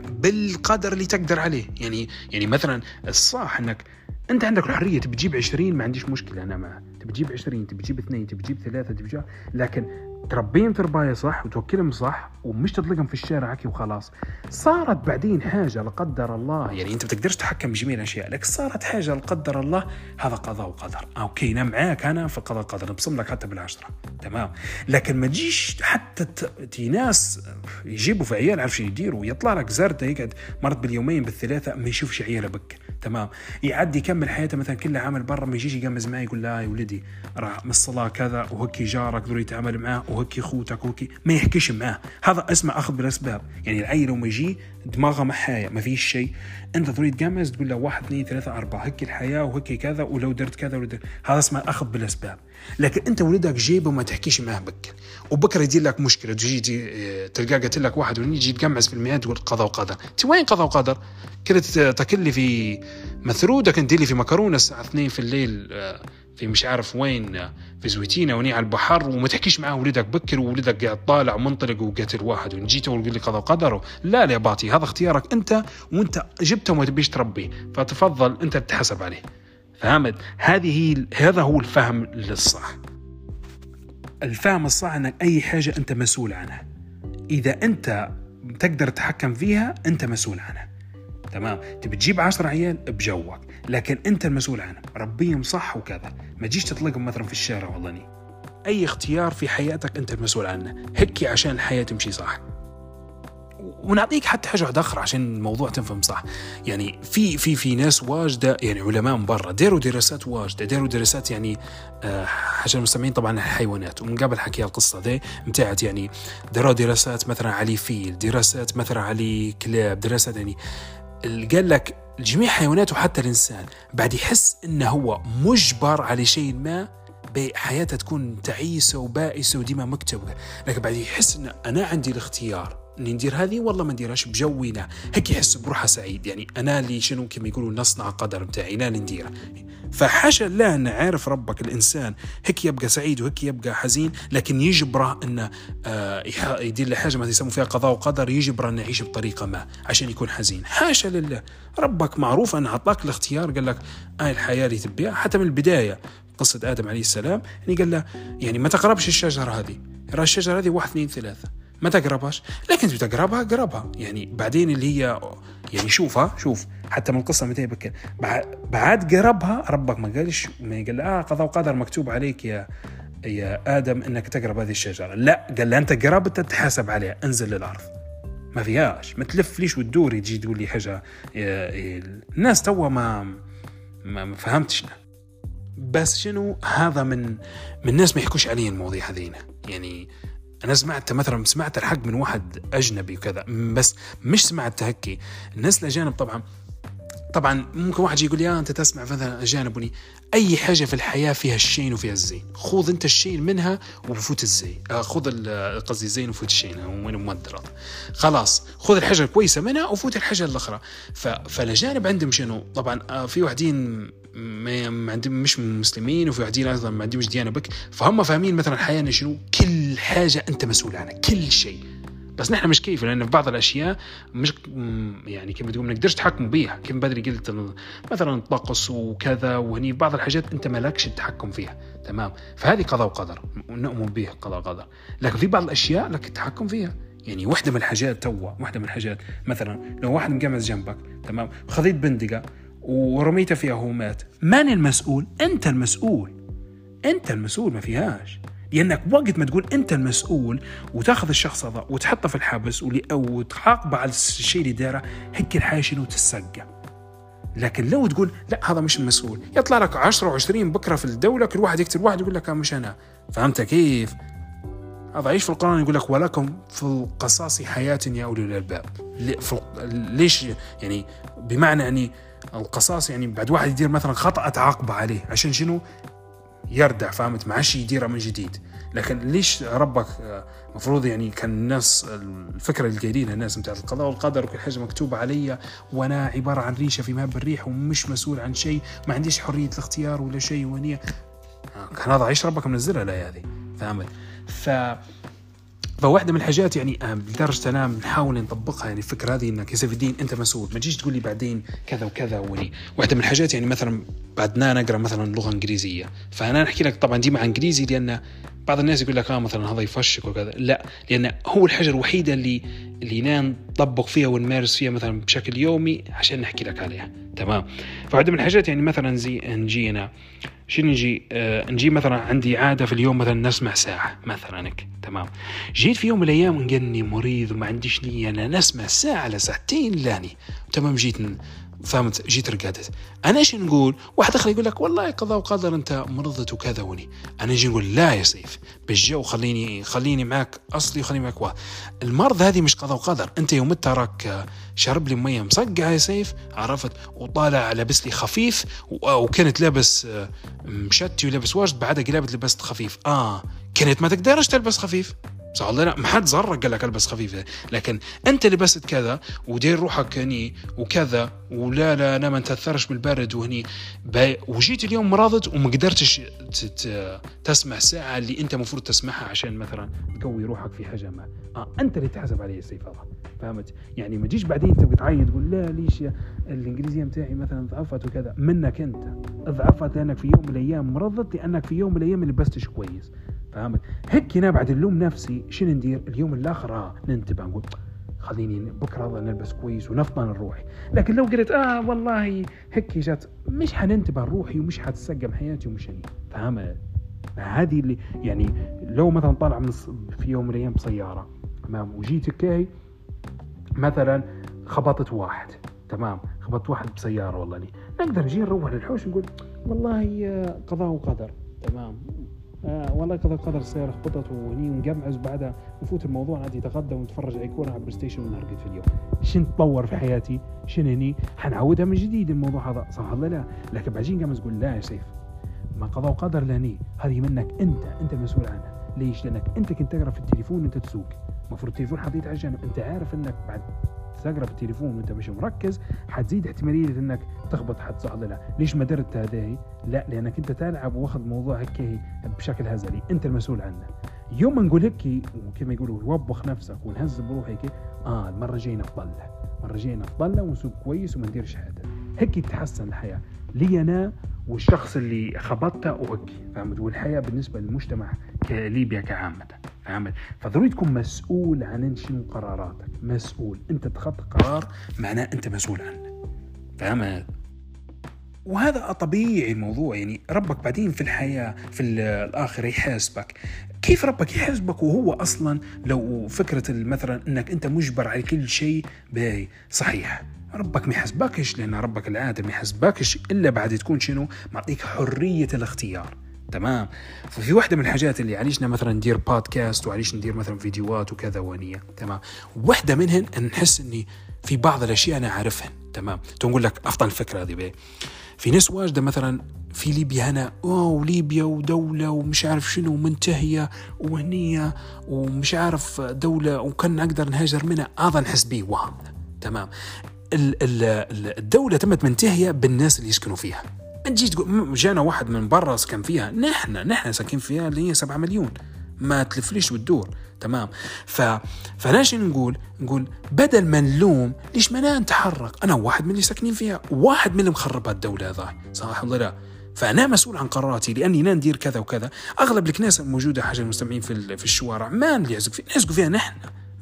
بالقدر اللي تقدر عليه. يعني يعني مثلا الصح إنك أنت عندك الحرية تبي تجيب 20 ما عنديش مشكلة. أنا معه تبي تجيب 20 تبي تجيب اثنين تبي تجيب ثلاثة تبي تجيب لكن تربيهم ترباية صح وتوكلهم صح ومش تطلقهم في الشارع هكي وخلاص. صارت بعدين حاجة لا قدر الله. يعني أنت بتقدرش تتحكم بجميع الأشياء لكن صارت حاجة لا قدر الله. هذا قضاء وقدر. أوكي أنا معاك أنا في قضاء وقدر نبصم لك حتى بالعشرة. تمام. لكن ما تجيش حتى تي ناس يجيبوا في عيال عارف يديروا؟ يطلع لك زرده يقعد مرت باليومين بالثلاثة ما يشوفش عياله بك. تمام. يعدي يكمل حياته مثلا كله عامل برا ما يجيش يقمز معي يقول لا يا ولدي راح من الصلاة كذا وهكي جارك ذو يتعامل معاه وهكي خوتك وهكي ما يحكيش معاه. هذا اسمه أخذ بالأسباب. يعني العيل لو ما يجي دماغه محايا ما فيش شيء. أنت تريد تقمز تقول له واحد اثنين ثلاثة أربعة. هكي الحياة وهكي كذا ولو درت كذا ولو درت. هذا اسمه أخذ بالأسباب. لكن أنت ولدك جيبه وما تحكيش معاه بكر. وبكره يدير لك مشكلة. تجي تلقاه قلت لك واحد يجي يتقمز في المياه تقول قضاء وقدر. انت وين قضاء وقدر؟ كنت تاكل لي في مثرودة كنت لي في مكرونة الساعة 2 في الليل آه، في مش عارف وين في زويتينا وني على البحر وما تحكيش معاه ولدك بكر وولدك قاعد طالع ومنطلق وقتل واحد وجيته وتقول لي قضاء وقدر لا يا باطي هذا اختيارك أنت وأنت جبته وما تبيش تربيه فتفضل أنت تتحسب عليه. فهمت؟ هذه هي هذا هو الفهم للصح الفهم الصح إنك أي حاجة أنت مسؤول عنها. إذا أنت تقدر تتحكم فيها أنت مسؤول عنها. تمام؟ تبي تجيب 10 عيال بجوك لكن أنت المسؤول عنهم. ربيهم صح وكذا. ما تجيش تطلقهم مثلا في الشارع والله. أي اختيار في حياتك أنت المسؤول عنه؟ هيك عشان الحياة تمشي صح. ونعطيك حتى حاجة أخرى عشان الموضوع تفهم صح. يعني في في في ناس واجدة يعني علماء من برا داروا دراسات واجدة داروا دراسات يعني آه عشان المستمعين طبعا الحيوانات. ومن قبل حكي القصة دي متاعت يعني داروا دراسات مثلا على فيل دراسات مثلا على كلاب دراسات يعني قال لك جميع حيوانات وحتى الإنسان بعد يحس انه هو مجبر على شيء ما بحياته تكون تعيسة وبائسة وديما مكتبه لكن بعد يحس إن أنا عندي الاختيار اني ندير هذه؟ والله ما نديرهاش بجونا هيك يحس بروحه سعيد. يعني أنا اللي شنو كما يقولوا نصنع قدر بتاعي أنا اللي نديره. فحاشا الله ان عارف ربك الإنسان. هيك يبقى سعيد وهيك يبقى حزين لكن يجبره إنه آه يدير له حاجة ما يسموا فيها قضاء وقدر يجبره إنه يعيش بطريقة ما عشان يكون حزين. حاشا لله. ربك معروف انه اعطاك الاختيار قال لك هاي الحياة اللي تبيها. حتى من البداية قصة آدم عليه السلام يعني قال له يعني ما تقربش الشجرة هذه. الشجرة هذه واحد اثنين ثلاثة. ما تقربهاش. لكن انت تقربها قربها. يعني بعدين اللي هي يعني شوفها شوف حتى من القصة متى بك بعد قربها ربك ما قالش ما قال آه قضاء وقدر مكتوب عليك يا يا آدم إنك تقرب هذه الشجرة. لا قال له أنت قربت تتحاسب عليها. انزل للأرض. ما فيهاش. ما تلفليش وتدوري تجي تقول لي حاجة الناس توا ما ما فهمتش. بس شنو؟ هذا من من الناس ما يحكوش عليه المواضيع هذينا. يعني أنا سمعت مثلا سمعت الحق من واحد أجنبي وكذا بس مش سمعت هكي الناس الأجانب طبعا طبعا ممكن واحد يقول آه أنت تسمع مثلا اجانب وني أي حاجة في الحياة فيها الشين وفيها الزين. خذ أنت الشين منها وفوت الزين. آه خذ قصدي الزين وفوت الشين وين مودر خلاص خذ الحاجة الكويسة منها وفوت الحاجة الأخرى. فالأجانب عندهم شنو؟ طبعا آه في واحدين ما عندهم مش مسلمين وفي واحدين أيضا ما عندهمش ديانه بك. فهم فاهمين مثلا الحياة شنو؟ كل حاجة أنت مسؤول عنها كل شيء. بس نحن مش كيف لأن في بعض الأشياء مش يعني كيف تقول ما نقدرش تحكم بيها. كيف بدري قلت مثلا الطقس وكذا وهني بعض الحاجات أنت مالكش التحكم فيها. تمام؟ فهذه قضاء وقدر. نؤمن به قضاء وقدر. لكن في بعض الأشياء لك التحكم فيها. يعني واحدة من الحاجات توا واحدة من الحاجات مثلا لو واحد مقمز جنبك تمام؟ خذيت بندقة ورميته فيها وهو مات من المسؤول؟ أنت المسؤول. أنت المسؤول ما فيهاش. لأنك وقت ما تقول أنت المسؤول وتاخذ الشخص هذا وتحطه في الحبس وتعاقبه على الشيء اللي داره هيك الحياة شنو تسقى لكن لو تقول لا هذا مش المسؤول. يطلع لك 10 و20 بكرة في الدولة كل واحد يقتل واحد يقول لك مش أنا. فهمت كيف؟ هذا عيش في القرآن يقول لك ولكم في القصاص حياة يا أولي الألباب. ليش يعني؟ بمعنى يعني القصاص يعني بعد واحد يدير مثلا خطأ تعاقبه عليه. عشان شنو؟ يردع فهمت؟ ما عادش يديرها من جديد. لكن ليش ربك المفروض يعني كان الناس الفكرة اللي قايلينها الناس بتاعت القضاء والقدر وكل حاجة مكتوبة علي وأنا عبارة عن ريشة في مهب الريح ومش مسؤول عن شيء ما عنديش حرية الاختيار ولا شيء ونية كان هذا عيش ربك منزلها الآية هذه. فهمت؟ ف فواحدة من الحاجات يعني آه، لدرجة أنا نحاول نطبقها يعني الفكرة هذه إنك يا الدين أنت مسؤول. ما تجيش تقول لي بعدين كذا وكذا وني واحدة من الحاجات يعني مثلا بعدنا نقرأ مثلا لغة إنجليزية. فأنا نحكي لك طبعا دي مع إنجليزي لأن بعض الناس يقول لك آه مثلا هذا يفشك وكذا. لا لأن هو الحاجة الوحيده اللي اللي نطبق فيها ونمارس فيها مثلا بشكل يومي عشان نحكي لك عليها. تمام. فواحدة من الحاجات يعني مثلا زي نجينا. شنو نجي؟ آه نجي مثلا عندي عادة في اليوم مثلا نسمع ساعة مثلا. تمام. جيت في يوم من الأيام انقلني مريض وما عنديش نية أنا نسمع ساعة لساعتين لاني. تمام جيت فهمت؟ جيت رقدت أنا إيش نقول؟ واحد آخر يقول لك والله قضاء وقدر أنت مرضت وكذا وني أنا أجي نقول؟ لا يا سيف. بالجو خليني خليني معك أصلي وخليني معك واحد. المرض هذه مش قضاء وقدر. أنت يوم تراك شرب لي مية مصقعه يا سيف عرفت؟ وطالع لابس لي خفيف وكنت لابس مشتي ولابس واجد بعدها قلبت لبست خفيف. آه كنت ما تقدرش تلبس خفيف. صح ولا لا ما حد زرك قال لك ألبس خفيفة. لكن أنت لبست كذا ودير روحك هني وكذا ولا لا أنا ما نتأثرش بالبرد وهني. وجيت اليوم مرضت وما قدرتش تسمع الساعة اللي أنت المفروض تسمعها عشان مثلا تقوي روحك في حاجة ما آه أنت اللي تحسب علي السيف فهمت؟ يعني ما تجيش بعدين تبقى تعيط تقول لا ليش الإنجليزية بتاعي مثلا ضعفت وكذا. منك أنت. ضعفت لأنك في يوم من الأيام مرضت لأنك في يوم من الأيام لبستش كويس. فهمت؟ هيك أنا بعد اللوم نفسي شنو ندير؟ اليوم الآخر آه ننتبه نقول خليني بكرة نلبس كويس ونفطن نروح. لكن لو قلت آه والله هيك جات مش حننتبه روحي ومش حتسقم حياتي ومش هني. فهمت؟ هذه اللي يعني لو مثلا طالع من في يوم من الأيام بسيارة تمام؟ وجيت كاي مثلا خبطت واحد تمام؟ خبطت واحد بسيارة والله. لي نقدر نجي نروح للحوش نقول والله آه، قضاء وقدر تمام؟ آه والله قدر قدر السيارة خبطت وهني ونقمعز بعدها نفوت الموضوع. عادي يتغدى ونتفرج كورة على PlayStation ونرقد في اليوم. شن تطور في حياتي؟ شن هني؟ حنعودها من جديد الموضوع هذا صح ولا لا؟ لكن بعدين قام تقول لا يا سيف ما قضاء وقدر لاني هذه منك أنت أنت المسؤول عنها. ليش؟ لأنك أنت كنت تقرأ في التليفون أنت تسوق. المفروض التليفون حطيته على جنب أنت عارف أنك بعد تقرب التليفون وانت مش مركز حتزيد احتمالية انك تخبط حد صح لا. ليش ما درت هذه لا لأنك انت تلعب واخذ موضوع هيك بشكل هزلي. انت المسؤول عنه. يوم ما نقول هيك وكما يقولوا وبخ نفسك ونهز بروحك آه المرة الجاية نفضل المرة الجاية نفضل ونسوق كويس وما نديرش هذا هيك تتحسن الحياة. لي أنا والشخص اللي خبطته وهيك فهمت؟ والحياة بالنسبة للمجتمع كليبيا كعامة. فهمت؟ فضروري تكون مسؤول عن شنو قراراتك. مسؤول. أنت اتخذت قرار معناه أنت مسؤول عنه. فهمت؟ وهذا طبيعي الموضوع يعني ربك بعدين في الحياة في الآخرة يحاسبك. كيف ربك يحاسبك وهو أصلا لو فكرة مثلا أنك أنت مجبر على كل شيء؟ باهي. صحيح. ربك ما يحاسبكش لأن ربك العادة ما يحاسبكش إلا بعد تكون شنو؟ معطيك حرية الاختيار. تمام. ففي واحدة من الحاجات اللي عليشنا مثلا ندير بودكاست وعليش ندير مثلا فيديوهات وكذا ونية تمام. واحدة منهن أن نحس أني في بعض الأشياء أنا عارفهن تمام. تقول لك أفضل الفكرة هذه بيه في ناس واجدة مثلا في ليبيا هنا أوه ليبيا ودولة ومش عارف شنو منتهية وهنية ومش عارف دولة وكان أقدر نهاجر منها. هذا نحس به وهم تمام. الدولة تمت منتهية بالناس اللي يسكنوا فيها. ما تجي تقول جانا واحد من برا سكن فيها نحن نحن ساكنين فيها اللي هي 7 مليون. ما تلفليش وتدور تمام. ف فلاش نقول؟ نقول بدل ما نلوم ليش ما نتحرك؟ أنا واحد من اللي ساكنين فيها واحد من اللي مخرب الدولة هذا صح ولا لا؟ فأنا مسؤول عن قراراتي لأني لا ندير كذا وكذا. أغلب الكنائس الموجوده حاجة المستمعين في في الشوارع ما يعزق فيها. نعزق فيها نحن.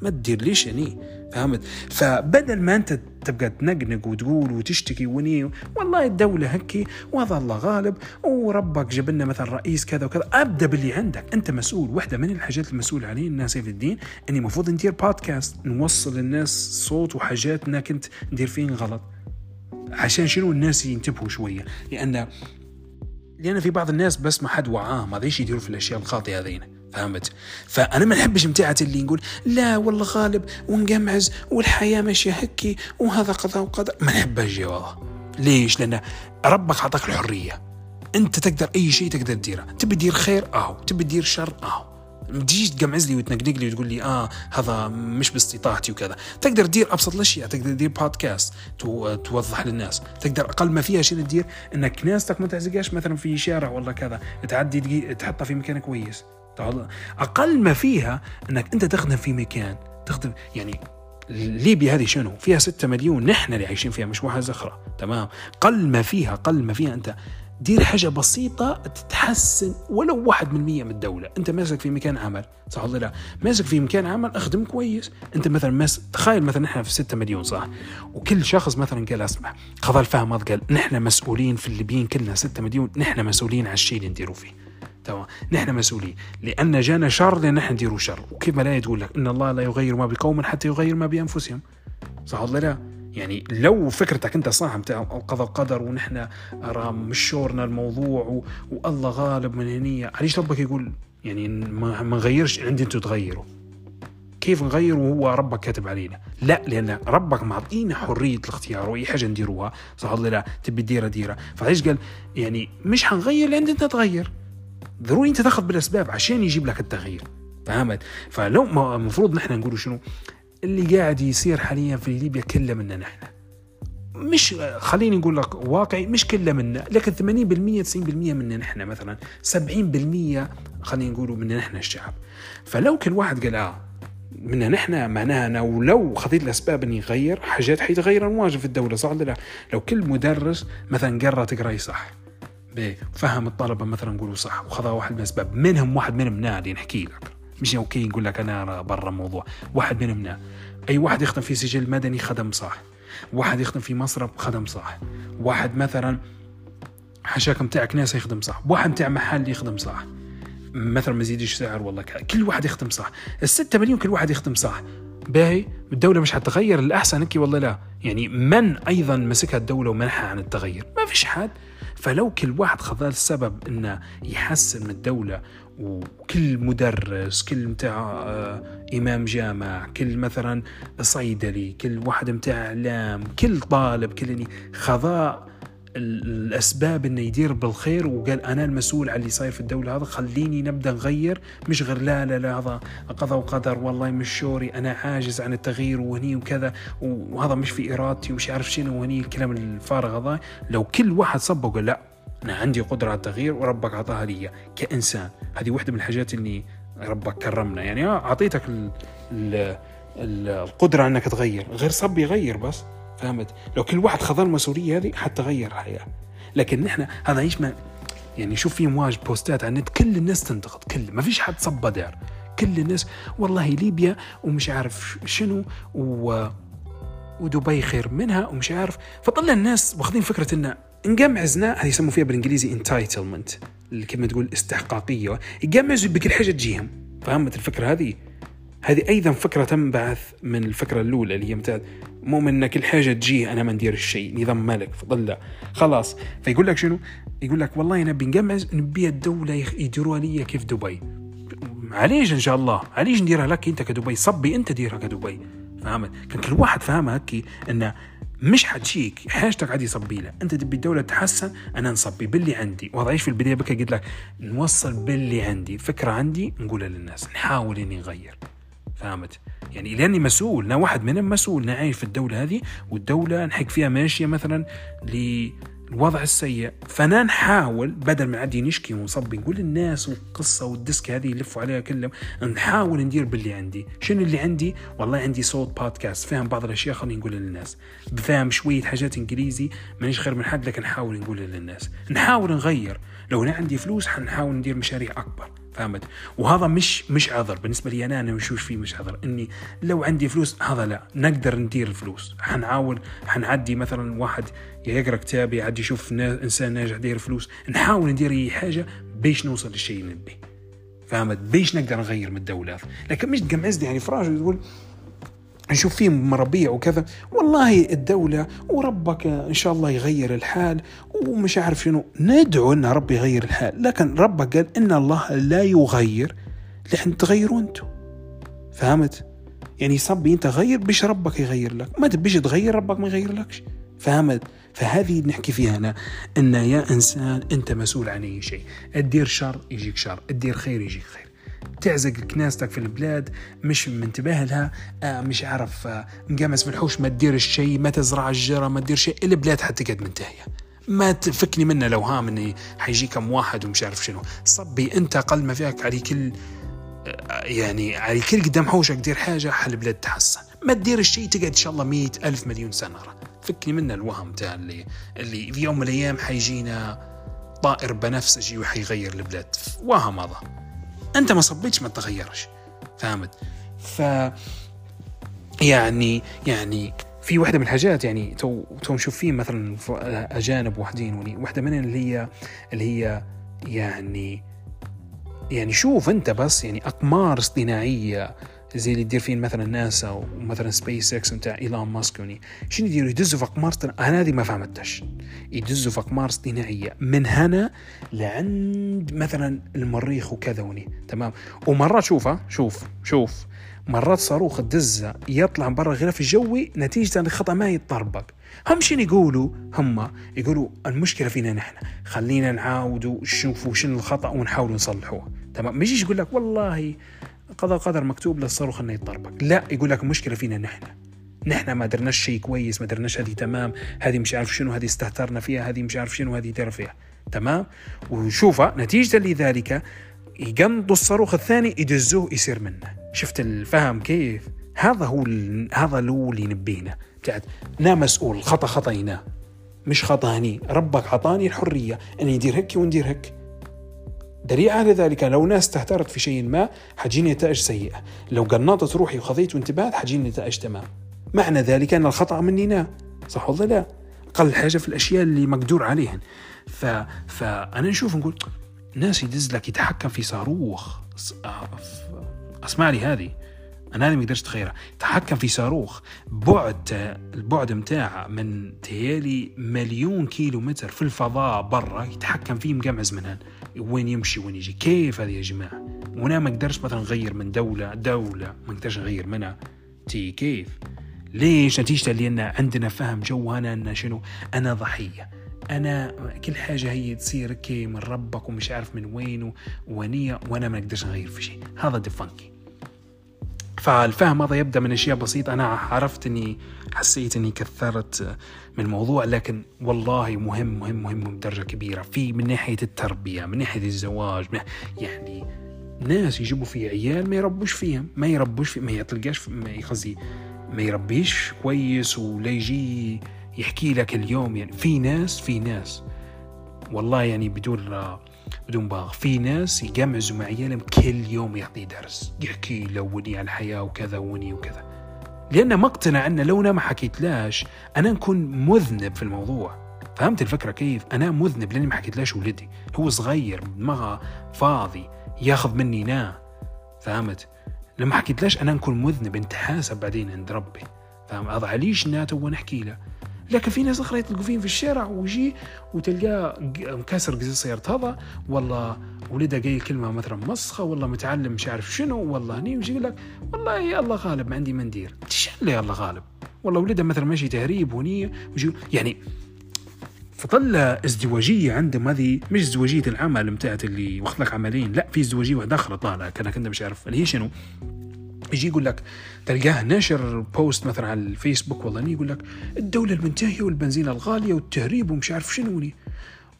ما تدير ليش يعني؟ فهمت؟ فبدل ما أنت تبقى تنقنق وتقول وتشتكي وني والله الدولة هكي وهذا الله غالب وربك جاب لنا مثلا رئيس كذا وكذا أبدأ باللي عندك. أنت مسؤول واحدة من الحاجات المسؤول عليه الناس سيف الدين إني المفروض ندير بودكاست نوصل للناس صوت وحاجات انك كنت ندير فين غلط. عشان شنو الناس ينتبهوا شوية؟ لأن لأن في بعض الناس بس ما حد وعاه ما يديروا في الأشياء الخاطئة هذينا فهمت؟ فأنا ما نحبش متاعة اللي نقول لا والله غالب ونقمعز والحياة ماشية هكي وهذا قضاء وقدر ما نحبش والله. ليش؟ لأن ربك أعطاك الحرية. أنت تقدر أي شيء تقدر تديره. تبي تدير خير؟ أهو. تبي تدير شر؟ أهو. ما تجيش تقمعز لي وتنقنق لي وتقول لي آه هذا مش باستطاعتي وكذا. تقدر تدير أبسط الاشياء تقدر تدير بودكاست تو توضح للناس. تقدر أقل ما فيها شيء تدير إنك ناستك ما تعزقهاش. مثلا في شارع ولا كذا. تعدي تحطها في مكان كويس. أقل ما فيها إنك أنت تخدم في مكان تخدم يعني ليبيا هذه شنو؟ فيها ستة مليون نحن اللي عايشين فيها مش واحد زخرة. تمام؟ قل ما فيها قل ما فيها أنت. دير حاجة بسيطة تتحسن ولو واحد من المية من الدولة. أنت ماسك في مكان عمل صح ولا لا؟ ماسك في مكان عمل أخدم كويس. أنت مثلا ماس تخيل مثلا نحن في ستة مليون صح؟ وكل شخص مثلا قال اسمع خذ الفهم قال نحن مسؤولين في الليبيين كلنا ستة مليون نحن مسؤولين على الشيء اللي نديروا فيه. تمام نحن مسؤولين. لأن جانا شر لأن نحن نديروا شر. وكيف لا تقول لك إن الله لا يغير ما بقوم حتى يغير ما بأنفسهم. صح ولا لا؟ يعني لو فكرتك أنت صح بتاع القضاء قدر ونحن مش شورنا الموضوع. والله غالب من هنية علاش ربك يقول يعني ما نغيرش عندي أنتم تغيروا. كيف نغير وهو ربك كاتب علينا؟ لا لأن ربك معطينا حرية الاختيار وأي حاجة نديروها. صح ولا لا؟ تبي ديرها ديرها فعلاش قال يعني مش حنغير لأن أنت تغير. ضروري أنت تاخذ بالأسباب عشان يجيب لك التغيير. فهمت؟ فلو المفروض نحن نقول شنو؟ اللي قاعد يصير حاليا في ليبيا كله منا نحن. مش خليني نقول لك واقعي مش كله منا لكن 80% 90% منا نحن مثلا 70% خلينا نقولوا منا نحن الشعب. فلو كل واحد قال آه منا نحن معناها أنا ولو خذيت الأسباب اني اغير حاجات حيتغير المواجهه في الدولة صح ولا لا؟ لو كل مدرس مثلا قرر تقراي صح فهم الطلبة مثلا نقولوا صح وخذا واحد من الأسباب. منهم واحد منهم نادي نحكي لك. مش أوكي نقول لك أنا برا الموضوع. واحد منهم نا. أي واحد يخدم في سجل مدني خدم صح. واحد يخدم في مصرف خدم صح. واحد مثلا حشاك متاع كناسه يخدم صح. واحد متاع محل يخدم صح. مثلا ما يزيدش سعر والله كل واحد يخدم صح. الستة مليون كل واحد يخدم صح. باهي الدولة مش حتغير الأحسن هيك والله لا. يعني من أيضا مسكها الدولة ومنحها عن التغير؟ ما فيش حد. فلو كل واحد خذ السبب إنه يحسن من الدولة وكل مدرس كل متاع آه، إمام جامع كل مثلا صيدلي كل واحد متاع إعلام كل طالب كل خذا الأسباب إنه يدير بالخير وقال أنا المسؤول على اللي صاير في الدولة هذا خليني نبدأ نغير. مش غير لا لا لا هذا قضاء وقدر والله مش شوري أنا عاجز عن التغيير وهني وكذا وهذا مش في إرادتي ومش عارف شنو وهني الكلام الفارغ هذا. لو كل واحد صب وقال لا أنا عندي قدرة على التغيير وربك أعطاها لي كإنسان. هذه واحدة من الحاجات اللي ربك كرمنا. يعني أعطيتك ال ال القدرة إنك تغير. غير صب يغير بس. فهمت لو كل واحد خذ المسؤولية هذه حتغير الحياة لكن نحن هذا إيش ما يعني شوف في مواج بوستات على النت كل الناس تنتقد كل ما فيش حد صب دار. كل الناس والله ليبيا ومش عارف شنو و ودبي خير منها ومش عارف. فطلع الناس واخذين فكرة انه نقمعزنا هذه يسموا فيها بالإنجليزي انتايتلمنت اللي كلمة تقول استحقاقية. يقمعزوا بكل حاجة تجيهم. فهمت الفكرة هذه؟ هذه أيضا فكرة تنبعث من الفكرة الأولى اللي هي متى مو من كل حاجة تجي أنا ما ندير الشيء نظام ملك فضل خلاص. فيقول لك شنو؟ يقول لك والله نبي نقمز نبي الدولة يديروها لي كيف دبي. معليش إن شاء الله؟ معليش نديرها لك أنت كدبي؟ صبي أنت ديرها كدبي. فهمت؟ كان كل واحد فاهمها هكي انه مش حتجيك حاجتك عادي صبي لها. أنت تبي الدولة تتحسن أنا نصبي باللي عندي. وضعيش في البداية بك قلت لك نوصل باللي عندي. فكرة عندي نقولها للناس نحاول إني نغير. فهمت؟ يعني لأني مسؤول أنا واحد منهم مسؤول أنا عايش في الدولة هذه والدولة نحك فيها ماشية مثلا للوضع السيء. فأنا نحاول بدل ما عادي نشكي ونصبي نقول للناس والقصة والديسك هذه يلفوا عليها كلهم نحاول ندير باللي عندي. شنو اللي عندي؟ والله عندي صوت بودكاست فاهم بعض الأشياء خليني نقولها للناس. بفهم شوية حاجات إنجليزي مانيش خير من حد لكن نحاول نقولها للناس. نحاول نغير. لو أنا عندي فلوس حنحاول ندير مشاريع أكبر. فهمت. وهذا مش مش عذر. بالنسبة لي أنا أنا مش فيه مش عذر. إني لو عندي فلوس هذا لا. نقدر ندير الفلوس. حنعاون حنعدي مثلا واحد يقرأ كتاب يعدي يشوف إنسان ناجح داير فلوس. نحاول ندير أي حاجة بيش نوصل للشيء اللي نبيه. فهمت؟ بيش نقدر نغير من الدولة. لكن مش تقمعز يعني فراش تقول نشوف فيه مربيع وكذا. والله الدولة وربك إن شاء الله يغير الحال ومش عارف شنو. ندعو أن ربي يغير الحال لكن ربك قال إن الله لا يغير لحن تغيروا أنتم. فهمت؟ يعني صبي أنت غير بش ربك يغير لك. ما تبيش تغير ربك ما يغير لكش. فهمت؟ فهذه نحكي فيها هنا إن يا إنسان أنت مسؤول عن أي شيء. تدير شر يجيك شر تدير خير يجيك خير. تعزق كناستك في البلاد مش منتبه لها آه مش عارف آه مقمس الحوش ما تدير الشيء ما تزرع الجرة ما تدير شيء البلاد حتقعد منتهية. ما تفكني منه لو هام اني حيجي كم واحد ومش عارف شنو. صبي أنت أقل ما فيك على كل آه يعني على كل قدام حوشك دير حاجة حل البلاد تحسن. ما تدير الشيء تقعد إن شاء الله مئة ألف مليون سنة. فكني منه الوهم تاع اللي اللي في يوم من الأيام حيجينا طائر بنفسجي وحيغير البلاد. وهم هذا. أنت ما صبيتش ما تغيرش. فهمت؟ ف يعني يعني في واحدة من الحاجات يعني تو تو نشوف فيه مثلا أجانب واحدين واحدة منهم اللي هي اللي هي يعني يعني شوف أنت بس يعني أقمار اصطناعية زي اللي يدير فيه مثلا ناسا ومثلا سبيس إكس نتاع إيلون ماسك وني شنو يديروا؟ يدزوا في اقمار أنا هذه ما فهمتش يدزوا في اقمار اصطناعيه من هنا لعند مثلا المريخ وكذا وني تمام؟ ومرات شوف شوف شوف. مرات صاروخ تدزه يطلع من برا الغلاف الجوي نتيجة الخطأ ما يتطربق. هم شنو يقولوا؟ هم يقولوا المشكلة فينا نحن. خلينا نعاودوا نشوفوا شنو الخطأ ونحاولوا نصلحوه. تمام؟ ما يجيش يقول لك والله قضاء قدر مكتوب للصاروخ إنه يتطربق. لا يقول لك المشكلة فينا نحن. نحن ما درناش شيء كويس ما درناش هذه تمام هذه مش عارف شنو هذه استهترنا فيها هذه مش عارف شنو هذه دار فيها. تمام؟ وشوفها نتيجة لذلك يقنطوا الصاروخ الثاني يدزوه يصير منه. شفت الفهم كيف؟ هذا هو هذا هو اللي نبينا. بتاعت نا مسؤول الخطا خطينا مش خطا هني ربك عطاني الحرية اني ندير هيك وندير هيك. دليل على ذلك لو ناس استهترت في شيء ما حتجيني نتائج سيئة. لو قنطت روحي وخذيت وانتبهت حتجيني نتائج تمام. معنى ذلك أن الخطأ مني صح ولا لا؟ أقل حاجة في الأشياء اللي مقدور عليهن. ف... فأنا نشوف نقول ناس يدز لك يتحكم في صاروخ. أسمع لي هذه. أنا هذه ما قدرتش أتخيلها. تحكم في صاروخ. بعد البعد متاعه من تهيالي مليون كيلو متر في الفضاء برا يتحكم فيه مقمز منها وين يمشي وين يجي. كيف هذه يا جماعة؟ وأنا ما أقدرش مثلا نغير من دولة دولة ما أقدرش نغير منها. تي كيف؟ ليش؟ نتيجة لأن عندنا فهم جو أنا أن شنو؟ أنا ضحية. أنا كل حاجة هي تصير كي من ربك ومش عارف من وين ونية وأنا ما أقدرش اغير في شيء. هذا ديفانكي فالفهم هذا يبدأ من أشياء بسيطة. أنا عرفت إني حسيت إني كثرت من الموضوع لكن والله مهم مهم مهم بدرجه كبيرة. في من ناحية التربية من ناحية الزواج يعني ناس يجيبوا في عيال ما يربوش فيهم ما يربوش في ما تلقاش ما قصدي ما يربيش كويس ولا يجي يحكي لك اليوم. يعني في ناس في ناس والله يعني بدون بدون باغ. في ناس يقمعزوا مع عيالهم كل يوم يعطي درس يحكي له وني على الحياة وكذا وني وكذا. لأنه مقتنع أن لو أنا ما حكيتلاش أنا نكون مذنب في الموضوع. فهمت الفكرة كيف؟ أنا مذنب لأني ما حكيتلاش ولدي. هو صغير دماغه فاضي ياخذ مني نا. فهمت؟ لما حكيتلاش أنا نكون مذنب أنت حاسب بعدين عند ربي. فاهم؟ هذا عليش ناتو ونحكي له؟ لكن في ناس أخرى تلقوا في الشارع ويجي وتلقاه مكسر قزي سيارة هذا والله ولده قايل كلمة مثلا مسخة والله متعلم مش عارف شنو والله هني ويجي يقول لك والله يا الله غالب ما عندي مندير تشن يا الله غالب. والله ولده مثلا ماشي تهريب ونية يعني فطلع ازدواجية عندهم هذه مش ازدواجية العمل بتاعت اللي واخذ لك عملين لا في ازدواجية واحدة أخرى طالعه كأنك أنت مش عارف اللي هي شنو. يجي يقول لك تلقاه نشر post مثلا على الفيسبوك والله يقول لك الدولة المنتهية والبنزين الغالية والتهريب ومش عارف شنو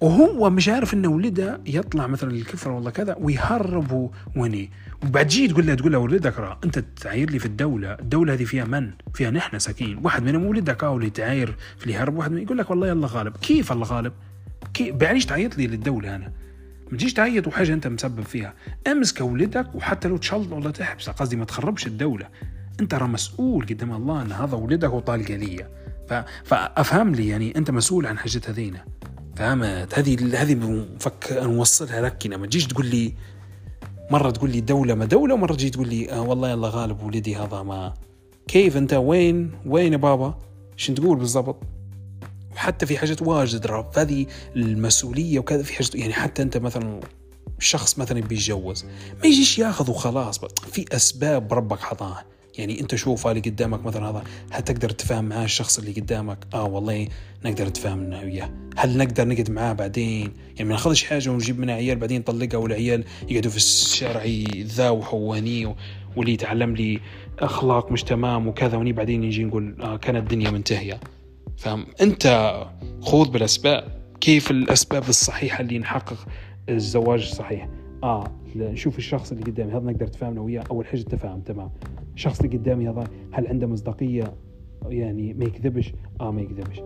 وهو مش عارف إنه ولده يطلع مثلا الكفر والله كذا ويهرب وني وبعد جي تقول له تقول له ولدك را أنت تعاير لي في الدولة، الدولة هذه فيها من؟ فيها نحن ساكين، واحد منهم ولدك أو اللي تعاير في اللي يهرب واحد يقول لك والله الله غالب، كيف الله غالب؟ كيف بعديش تعيط لي للدولة أنا؟ ما تجيش تعيط وحاجة أنت مسبب فيها. امسك ولدك وحتى لو تشلط ولا تحبسه قصدي ما تخربش الدولة. أنت راه مسؤول قدام الله أن هذا ولدك وطالقه لي فأفهم لي يعني أنت مسؤول عن حاجة هذينا. فهمت هذه هذه فك نوصلها لك ما تجيش تقول لي مرة تقول لي دولة ما دولة ومرة تجي تقول لي آه والله يلا غالب ولدي هذا ما كيف أنت؟ وين؟ وين يا بابا؟ شو تقول بالضبط؟ وحتى في حاجات واجد راب. هذه المسؤولية وكذا في حاجات يعني حتى أنت مثلا شخص مثلا بيتجوز ما يجيش ياخذ وخلاص. في أسباب ربك حطاها. يعني أنت شوف اللي قدامك مثلا هذا هل تقدر تفهم معاه الشخص اللي قدامك؟ آه والله نقدر نتفاهم وياه. هل نقدر نقعد معاه بعدين؟ يعني ما ناخذش حاجة ونجيب منها عيال بعدين نطلقها والعيال يقعدوا في الشارع يذاوحوا وني واللي يتعلم لي أخلاق مش تمام وكذا وني بعدين يجي نقول آه كانت الدنيا منتهية. فهم. انت خوض بالأسباب. كيف الأسباب الصحيحة اللي نحقق الزواج الصحيح آه نشوف الشخص اللي قدامي هذا نقدر نتفاهم وياه. أول حاجة تفاهم تمام. الشخص اللي قدامي هذا هل عنده مصداقية؟ يعني ما يكذبش؟ آه ما يكذبش.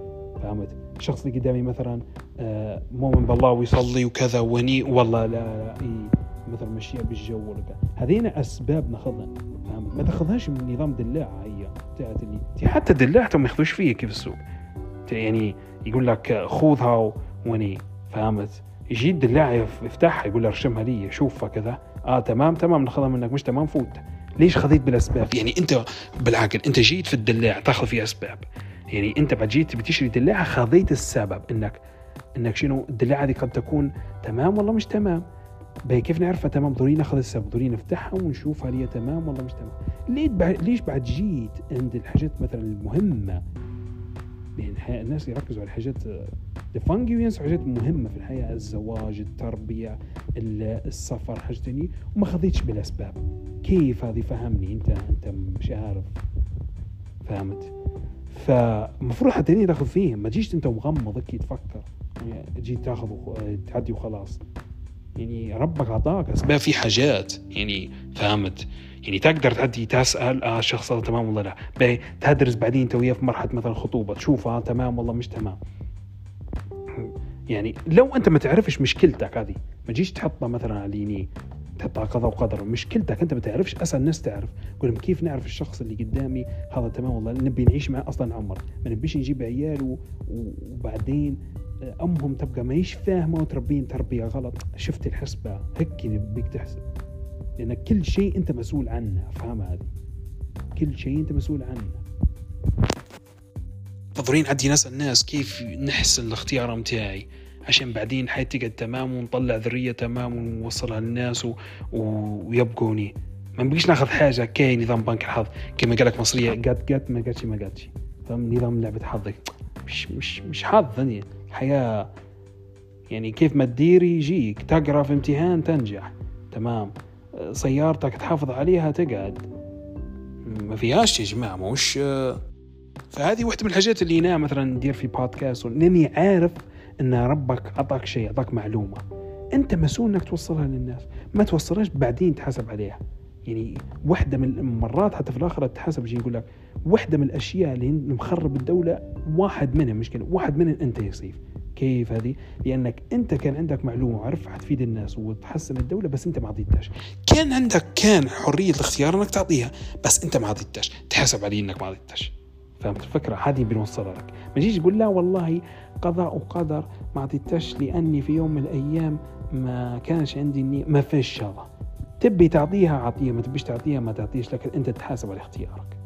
فهمت؟ الشخص اللي قدامي مثلا آه مؤمن بالله ويصلي وكذا وني والله لا, لا إيه مثلا مشيها بالجو ولا هذين أسباب نأخذها. فهمت؟ ما تأخذهاش من نظام دلاعة هي بتاعت اللي حتى دلاعتهم ما يأخذوش فيها كيف السوق. يعني يقول لك خذها وني فهمت؟ يجي الدلاع يفتحها يقول ارشمها لي شوفها كذا. آه تمام تمام ناخذها منك مش تمام فوت. ليش خذيت بالاسباب يعني أنت بالعقل أنت جيت في الدلاع تاخذ فيه أسباب. يعني أنت بعد جيت بتشتري دلاعه خذيت السبب إنك إنك شنو؟ الدلاعه دي قد تكون تمام والله مش تمام. باهي كيف نعرفها تمام؟ ضروري ناخذ السبب ضروري نفتحها ونشوف هل هي تمام ولا مش تمام. ليش بعد جيت عند الحاجات مثلا المهمة يعني الناس يركزوا على حاجات الفانجي وينسوا حاجات مهمة في الحياة الزواج التربية السفر حاجة تانية. وما خذيتش بالأسباب كيف هذه؟ فهمني. أنت أنت مش عارف. فهمت. فمفروض حتى تاخذ فيهم ما تجيش أنت مغمض هيك تفكر يعني تجي تاخذ تعدي وخلاص. يعني ربك أعطاك أسباب في حاجات. يعني فهمت. يعني تقدر تعدي تسأل آه الشخص هذا تمام ولا لا؟ تدرس بعدين انت وياه في مرحلة مثلا خطوبه تشوف آه تمام والله مش تمام. يعني لو أنت ما تعرفش مشكلتك هذه ما تجيش تحطها مثلا على اليمين تحطها قضاء وقدر مشكلتك أنت ما تعرفش اسال الناس تعرف. قول لهم كيف نعرف الشخص اللي قدامي هذا تمام والله نبي نعيش معه أصلا عمر. ما نبيش نجيب عيال وبعدين أمهم تبقى ما هيش فاهمة وتربين تربية غلط. شفت الحسبة؟ هيك نبيك تحسب. لأن كل شيء أنت مسؤول عنه فاهم هذه؟ كل شيء أنت مسؤول عنه. ضروري عندي نسأل الناس كيف نحسن الاختيار متاعي؟ عشان بعدين حياتي تقعد تمام ونطلع ذرية تمام ونوصلها للناس و... و... ويبقوني. ما نبقيش ناخذ حاجة كي نظام بنك الحظ كما قال لك مصرية. قات قات ما قاتش ما قاتش فاهم نظام لعبة حظك. مش مش مش حظ ثانية حياه يعني كيف ما تدير يجيك. تقرأ في امتحان تنجح. تمام. سيارتك تحافظ عليها تقعد. ما فيهاش يا جماعة مش فهذه واحدة من الحاجات اللي أنا مثلا ندير في بودكاست لاني عارف إن ربك أعطاك شيء أعطاك معلومة. أنت مسؤول إنك توصلها للناس ما توصلهاش بعدين تحاسب عليها. يعني واحدة من المرات حتى في الآخرة تحاسب يجي يقول لك واحدة من الأشياء اللي مخرب الدولة واحد منها مشكلة واحد منها أنت يا سيف. كيف هذه؟ لأنك أنت كان عندك معلومة وعرف حتفيد الناس وتحسن الدولة بس أنت ما عطيتهاش كان عندك كان حرية الاختيار أنك تعطيها بس أنت ما عطيتهاش تحاسب عليه أنك ما عطيتهاش فهمت الفكرة؟ هذه بنوصلها لك. ما تجيش تقول لا والله قضاء وقدر ما عطيتهاش لأني في يوم من الأيام ما كانش عندي النية. ما فيش هذا. تبي تعطيها عطيها ما تبيش تعطيها ما تعطيش لكن أنت تحاسب على اختيارك.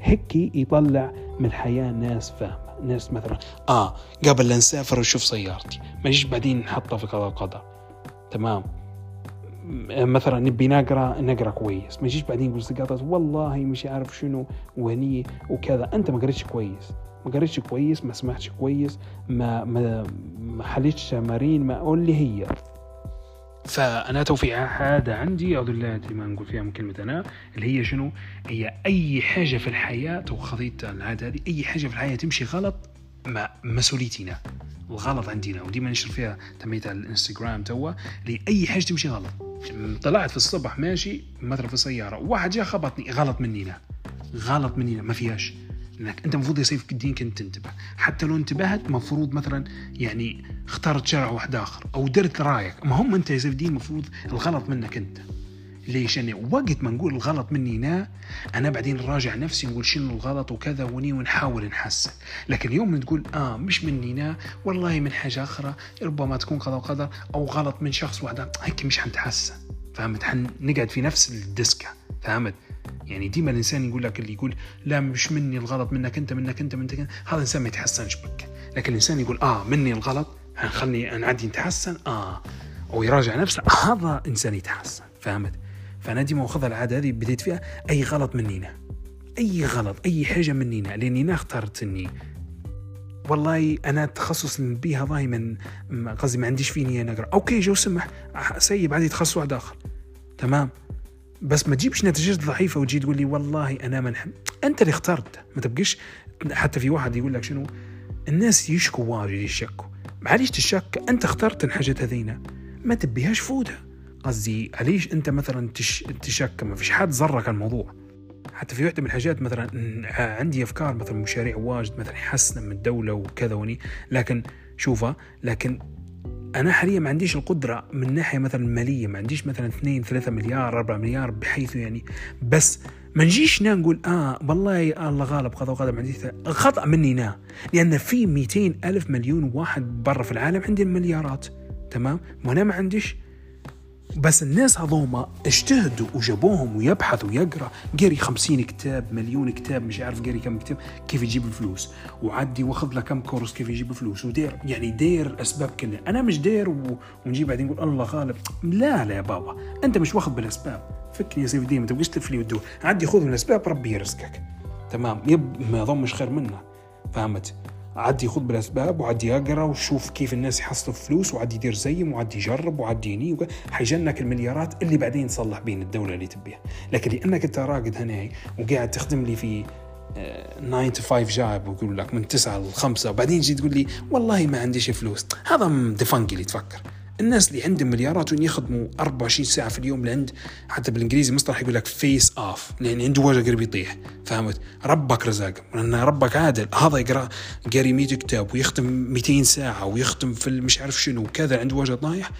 هيك يطلع من الحياة ناس فاهمة. ناس مثلا آه قبل لا نسافر ونشوف سيارتي ما نجيش بعدين نحطها في قضاء قدر تمام؟ مثلا نبي نقرأ نقرأ كويس. ما يجيش بعدين نقول سقطت والله مش عارف شنو وهني وكذا. أنت ما قريتش كويس. ما قريتش كويس ما سمعتش كويس ما ما ما حليتش تمارين ما اللي هي. فأنا توفيق عاده عندي اعوذ بالله ما نقول فيها من كلمه أنا اللي هي شنو؟ هي أي حاجة في الحياة تو خذيت العادة هذه أي حاجة في الحياة تمشي غلط ما مسؤوليتنا الغلط عندنا. وديما نشر فيها تميت على الإنستغرام توا اللي أي حاجة تمشي غلط. طلعت في الصبح ماشي مثلا في السيارة واحد جاء خبطني غلط مني غلط مني ما فيهاش. انك أنت المفروض يا سيف الدين كنت تنتبه حتى لو انتبهت مفروض مثلا يعني اخترت شرع واحد آخر أو درت رايك. ما هم أنت يا سيف الدين المفروض الغلط منك أنت. ليش؟ يعني وقت ما نقول الغلط مني نا أنا بعدين راجع نفسي نقول شنو الغلط وكذا وني ونحاول نحسن. لكن اليوم تقول آه مش مني نا والله من حاجة أخرى ربما تكون قضاء وقدر أو غلط من شخص واحد. هيك مش حنتحسن. فهمت؟ حنقعد في نفس الدسكة. فهمت؟ يعني ديما الإنسان يقول لك اللي يقول لا مش مني الغلط منك أنت منك أنت منك أنت. هذا انسان ما يتحسنش بك. لكن الإنسان يقول آه مني الغلط خلني نعدي نتحسن آه. أو يراجع نفسه هذا إنسان يتحسن فهمت؟ فأنا ديما واخذها العادة هذه بديت فيها أي غلط منينا أي غلط أي حاجة منينا لأني أنا اخترت إني والله أنا التخصص اللي نبيه دائما قصدي ما عنديش فيني أنا اقرا okay جو سمح سيب عندي تخصص واحد آخر. تمام؟ بس ما تجيبش نتيجة ضعيفة وتجي تقول لي والله أنا ما نحب. أنت اللي اخترت. ما تبقيش حتى في واحد يقول لك شنو؟ الناس يشكوا واجد يشكوا. معليش تشك أنت اخترت الحاجات هذينا. ما تبيهاش فودها قصدي عليش أنت مثلا تش... تشك؟ ما فيش حد زرك الموضوع. حتى في وحده من الحاجات مثلا عندي أفكار مثلا مشاريع واجد مثلا يحسن من الدولة وكذا وني. لكن شوفها لكن أنا حاليا ما عنديش القدرة من ناحية مثلا مالية ما عنديش مثلا 2 3 مليار 4 مليار بحيث يعني بس ما نجيش نقول آه والله الله غالب قضاء وقدر عندي خطأ مني نا لأن في 200 ألف مليون واحد برا في العالم عندهم مليارات تمام؟ وأنا ما عنديش بس الناس هذوما اجتهدوا وجابوهم ويبحث ويقرأ. قري خمسين كتاب مليون كتاب مش عارف قري كم كتاب كيف يجيب الفلوس. وعدي واخذ له كم course كيف يجيب الفلوس. ودير يعني دير أسباب كلها أنا مش دير و... ونجي بعدين نقول الله غالب. لا لا يا بابا أنت مش واخذ بالأسباب. فكني يا سيف ما تبقاش تلف لي عدي خذ من الأسباب ربي يرزقك. تمام؟ يب ما ضمش خير منه. فهمت؟ عدي يخوض بالأسباب وعدي يقرأ وشوف كيف الناس يحصلوا فلوس وعدي يدير زيهم وعدي يجرب وعدي يني حيجنك المليارات اللي بعدين تصلح بين الدولة اللي تبيها. لكن لأنك أنت راقد هنا وقاعد تخدم لي في 9 to 5 job ويقول لك من 9 ل 5 وبعدين تجي تقول لي والله ما عنديش فلوس. هذا دفنقي اللي تفكر. الناس اللي عندهم مليارات يخدموا 24 ساعة في اليوم لعند حتى بالإنجليزي مصطلح يقول لك face off لأن عنده وجه قريب يطيح فهمت؟ ربك رزاق لأن ربك عادل. هذا يقرأ قاري 100 كتاب ويختم 200 ساعة ويختم في مش عارف شنو وكذا عنده وجه طايح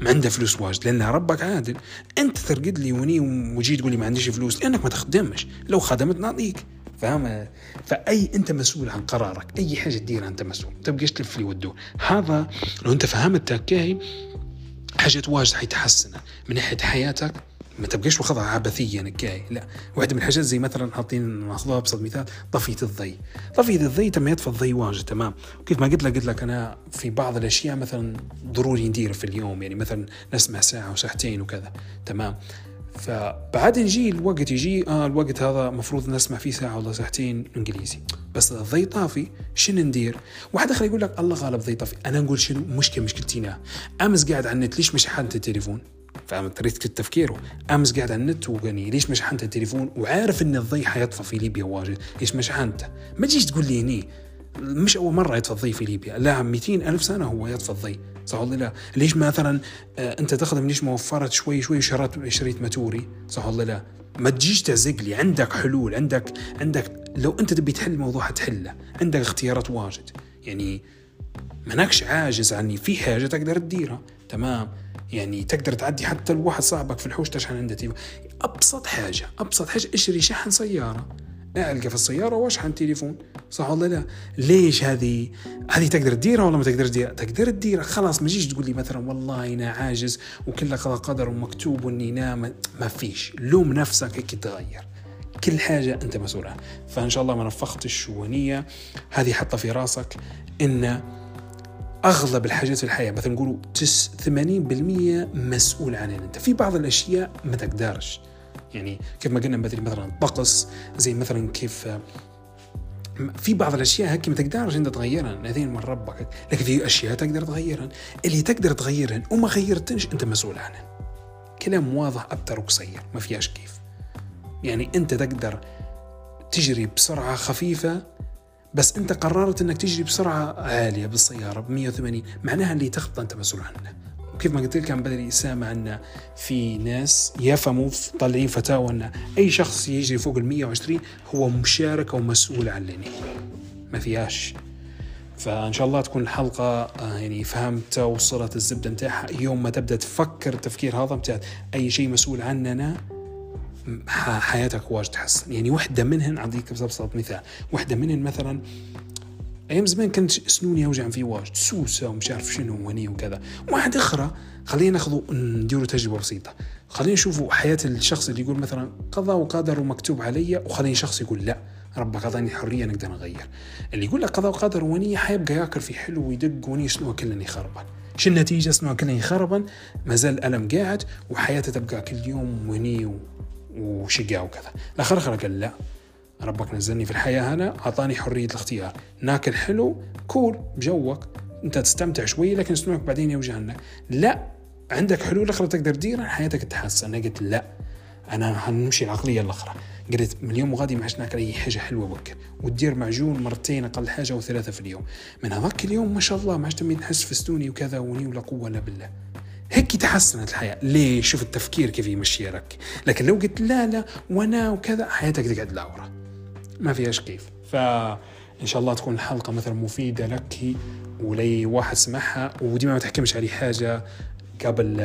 ما عنده فلوس واجد لأن ربك عادل. أنت ترقد لي وني وجي تقول لي ما عنديش فلوس لأنك ما تخدمش. لو خدمت نعطيك. فاهم فأي أنت مسؤول عن قرارك أي حاجة تديرها أنت مسؤول. ما تبقاش تلف لي وتدور هذا لو أنت فهمت تكاي حاجات واجد حيتحسن من ناحية حياتك ما تبقاش واخذها عبثيا نكاي لا. واحدة من الحاجات زي مثلا حاطين ناخذها ابسط مثال طفيه الضي. طفيه الضي تم يطفى الضي واجد تمام. وكيف ما قلت لك قلت لك أنا في بعض الأشياء مثلا ضروري ندير في اليوم. يعني مثلا نسمع ساعة وساعتين وكذا تمام. فبعد نجي الوقت يجي آه الوقت هذا مفروض نسمع فيه ساعة ولا ساعتين إنجليزي. بس الضي طافي شنو ندير؟ واحد آخر يقول لك الله غالب ضي طافي. أنا نقول شنو؟ مشكلة مشكلتي أمس قاعد على النت ليش مش حالة التليفون؟ فاهم؟ طريقه تفكيره. أمس قاعد على النت وقال ليش مش حالة التليفون؟ وعارف إن الضي حيطفى في ليبيا واجد. ليش مش حالته ما تجيش تقول لي هني مش أول مرة يطفى الضي في ليبيا. لا 200 ألف سنة هو يطفى الضي. صح ولا لا؟ ليش مثلا آه، أنت تخدم ليش ما وفرت شوي شوي وشريت شريت ماتوري؟ صح ولا لا؟ ما تجيش تعزق لي. عندك حلول عندك عندك لو أنت تبي تحل الموضوع حتحله. عندك اختيارات واجد. يعني منكش عاجز عني. في حاجة تقدر تديرها. تمام. يعني تقدر تعدي حتى الواحد صاحبك في الحوش تشحن عنده أبسط حاجة أبسط حاجة اشتري شحن سيارة. ألقى في السيارة واشحن تليفون؟ صح ولا لا؟ ليش هذه؟ هذه تقدر تديرها ولا ما تقدر تديرها؟ تقدر تديرها. خلاص ما تجيش تقول لي مثلا والله أنا عاجز وكل قدر ومكتوب وإني نام ما فيش. لوم نفسك هيك تغير. كل حاجة أنت مسؤول عنها فإن شاء الله ما نفختش ونية. هذه حطها في راسك إن أغلب الحاجات في الحياة مثلا نقولوا 80% مسؤول عنها أنت. في بعض الأشياء ما تقدرش. يعني كيف ما قلنا مثلا الطقس زي مثلا كيف في بعض الأشياء هيك ما تقدرش أنت تغيرها هذين من ربك. لكن في أشياء تقدر تغيرها. اللي تقدر تغيرها وما غيرتنش أنت مسؤول عنها. كلام واضح أبتر وقصير ما فيهاش كيف. يعني أنت تقدر تجري بسرعة خفيفة بس أنت قررت إنك تجري بسرعة عالية بالسيارة ب 180 معناها اللي تخطى أنت مسؤول عنه. وكيف ما قلت لك عن بدري سامع أن في ناس يفهموا طالعين فتاوى أن أي شخص يجري فوق ال 120 هو مشارك أو مسؤول عن اللي ما فيهاش. فإن شاء الله تكون الحلقة آه، يعني فهمت وصلت الزبدة نتاعها. يوم ما تبدأ تفكر التفكير هذا بتاع أي شيء مسؤول عننا حياتك واجد تحسن. يعني وحدة منهن اعطيك ابسط مثال. وحدة منهن مثلا أيام زمان كانت سنوني يوجع في واجد سوسة ومش عارف شنو وهني وكذا. واحد أخرى خلينا ناخذ نديروا تجربة بسيطة. خلينا نشوفوا حياة الشخص اللي يقول مثلا قضاء وقدر ومكتوب علي وخلينا شخص يقول لا. ربك أعطاني حرية نقدر نغير اللي يقول لك قضاء وقدر ونية حيبقى ياكل في حلو ويدق وني شنو كلن يخربن شو النتيجة؟ شنو كلن يخربن ما زال الالم قاعد وحياته تبقى كل يوم وني وشقاء وكذا. الآخر اخر قال لا. ربك نزلني في الحياة هنا أعطاني حرية الاختيار. ناكل حلو كول بجوك أنت تستمتع شوي لكن سنوك بعدين يوجعنا لا عندك حلول أخرى تقدر تديرها؟ حياتك تتحسن. أنا قلت لا. أنا حنمشي العقلية الأخرى. قلت من اليوم وغادي ما عادش ناكل أي حاجة حلوة بكر وتدير معجون مرتين أقل حاجة أو ثلاثة في اليوم. من هذاك اليوم ما شاء الله ما عادش نحس فستوني وكذا وني ولا قوة إلا بالله. هيك تحسنت الحياة. ليه؟ شوف التفكير كيف يمشي لك لكن لو قلت لا لا وأنا وكذا حياتك تقعد لاورة ما فيهاش كيف. فإن شاء الله تكون الحلقة مثلا مفيدة لك ولي واحد سمعها وديما ما تحكمش عليه حاجة قبل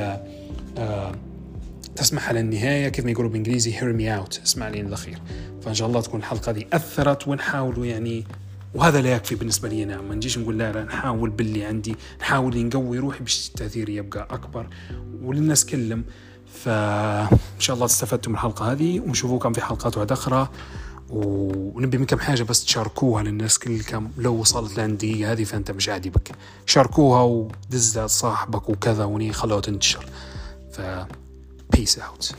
آه تسمعها للنهاية كيف ما يقولوا بالإنجليزي hear me out اسمع لي الأخير فإن شاء الله تكون الحلقة دي أثرت ونحاول يعني وهذا لا يكفي بالنسبة لي أنا. ما نجيش نقول لا لا نحاول باللي عندي نحاول نقوي روحي باش التأثير يبقى أكبر وللناس كلهم فإن شاء الله استفدتوا من الحلقة هذه ونشوفوكم في حلقات واحدة أخرى. ونبي منكم حاجة بس تشاركوها للناس كل كم لو وصلت لعند الدقيقه هذه فأنت مش عادي بك. شاركوها ودزها لصاحبك وكذا وني خلوها تنتشر. ف peace out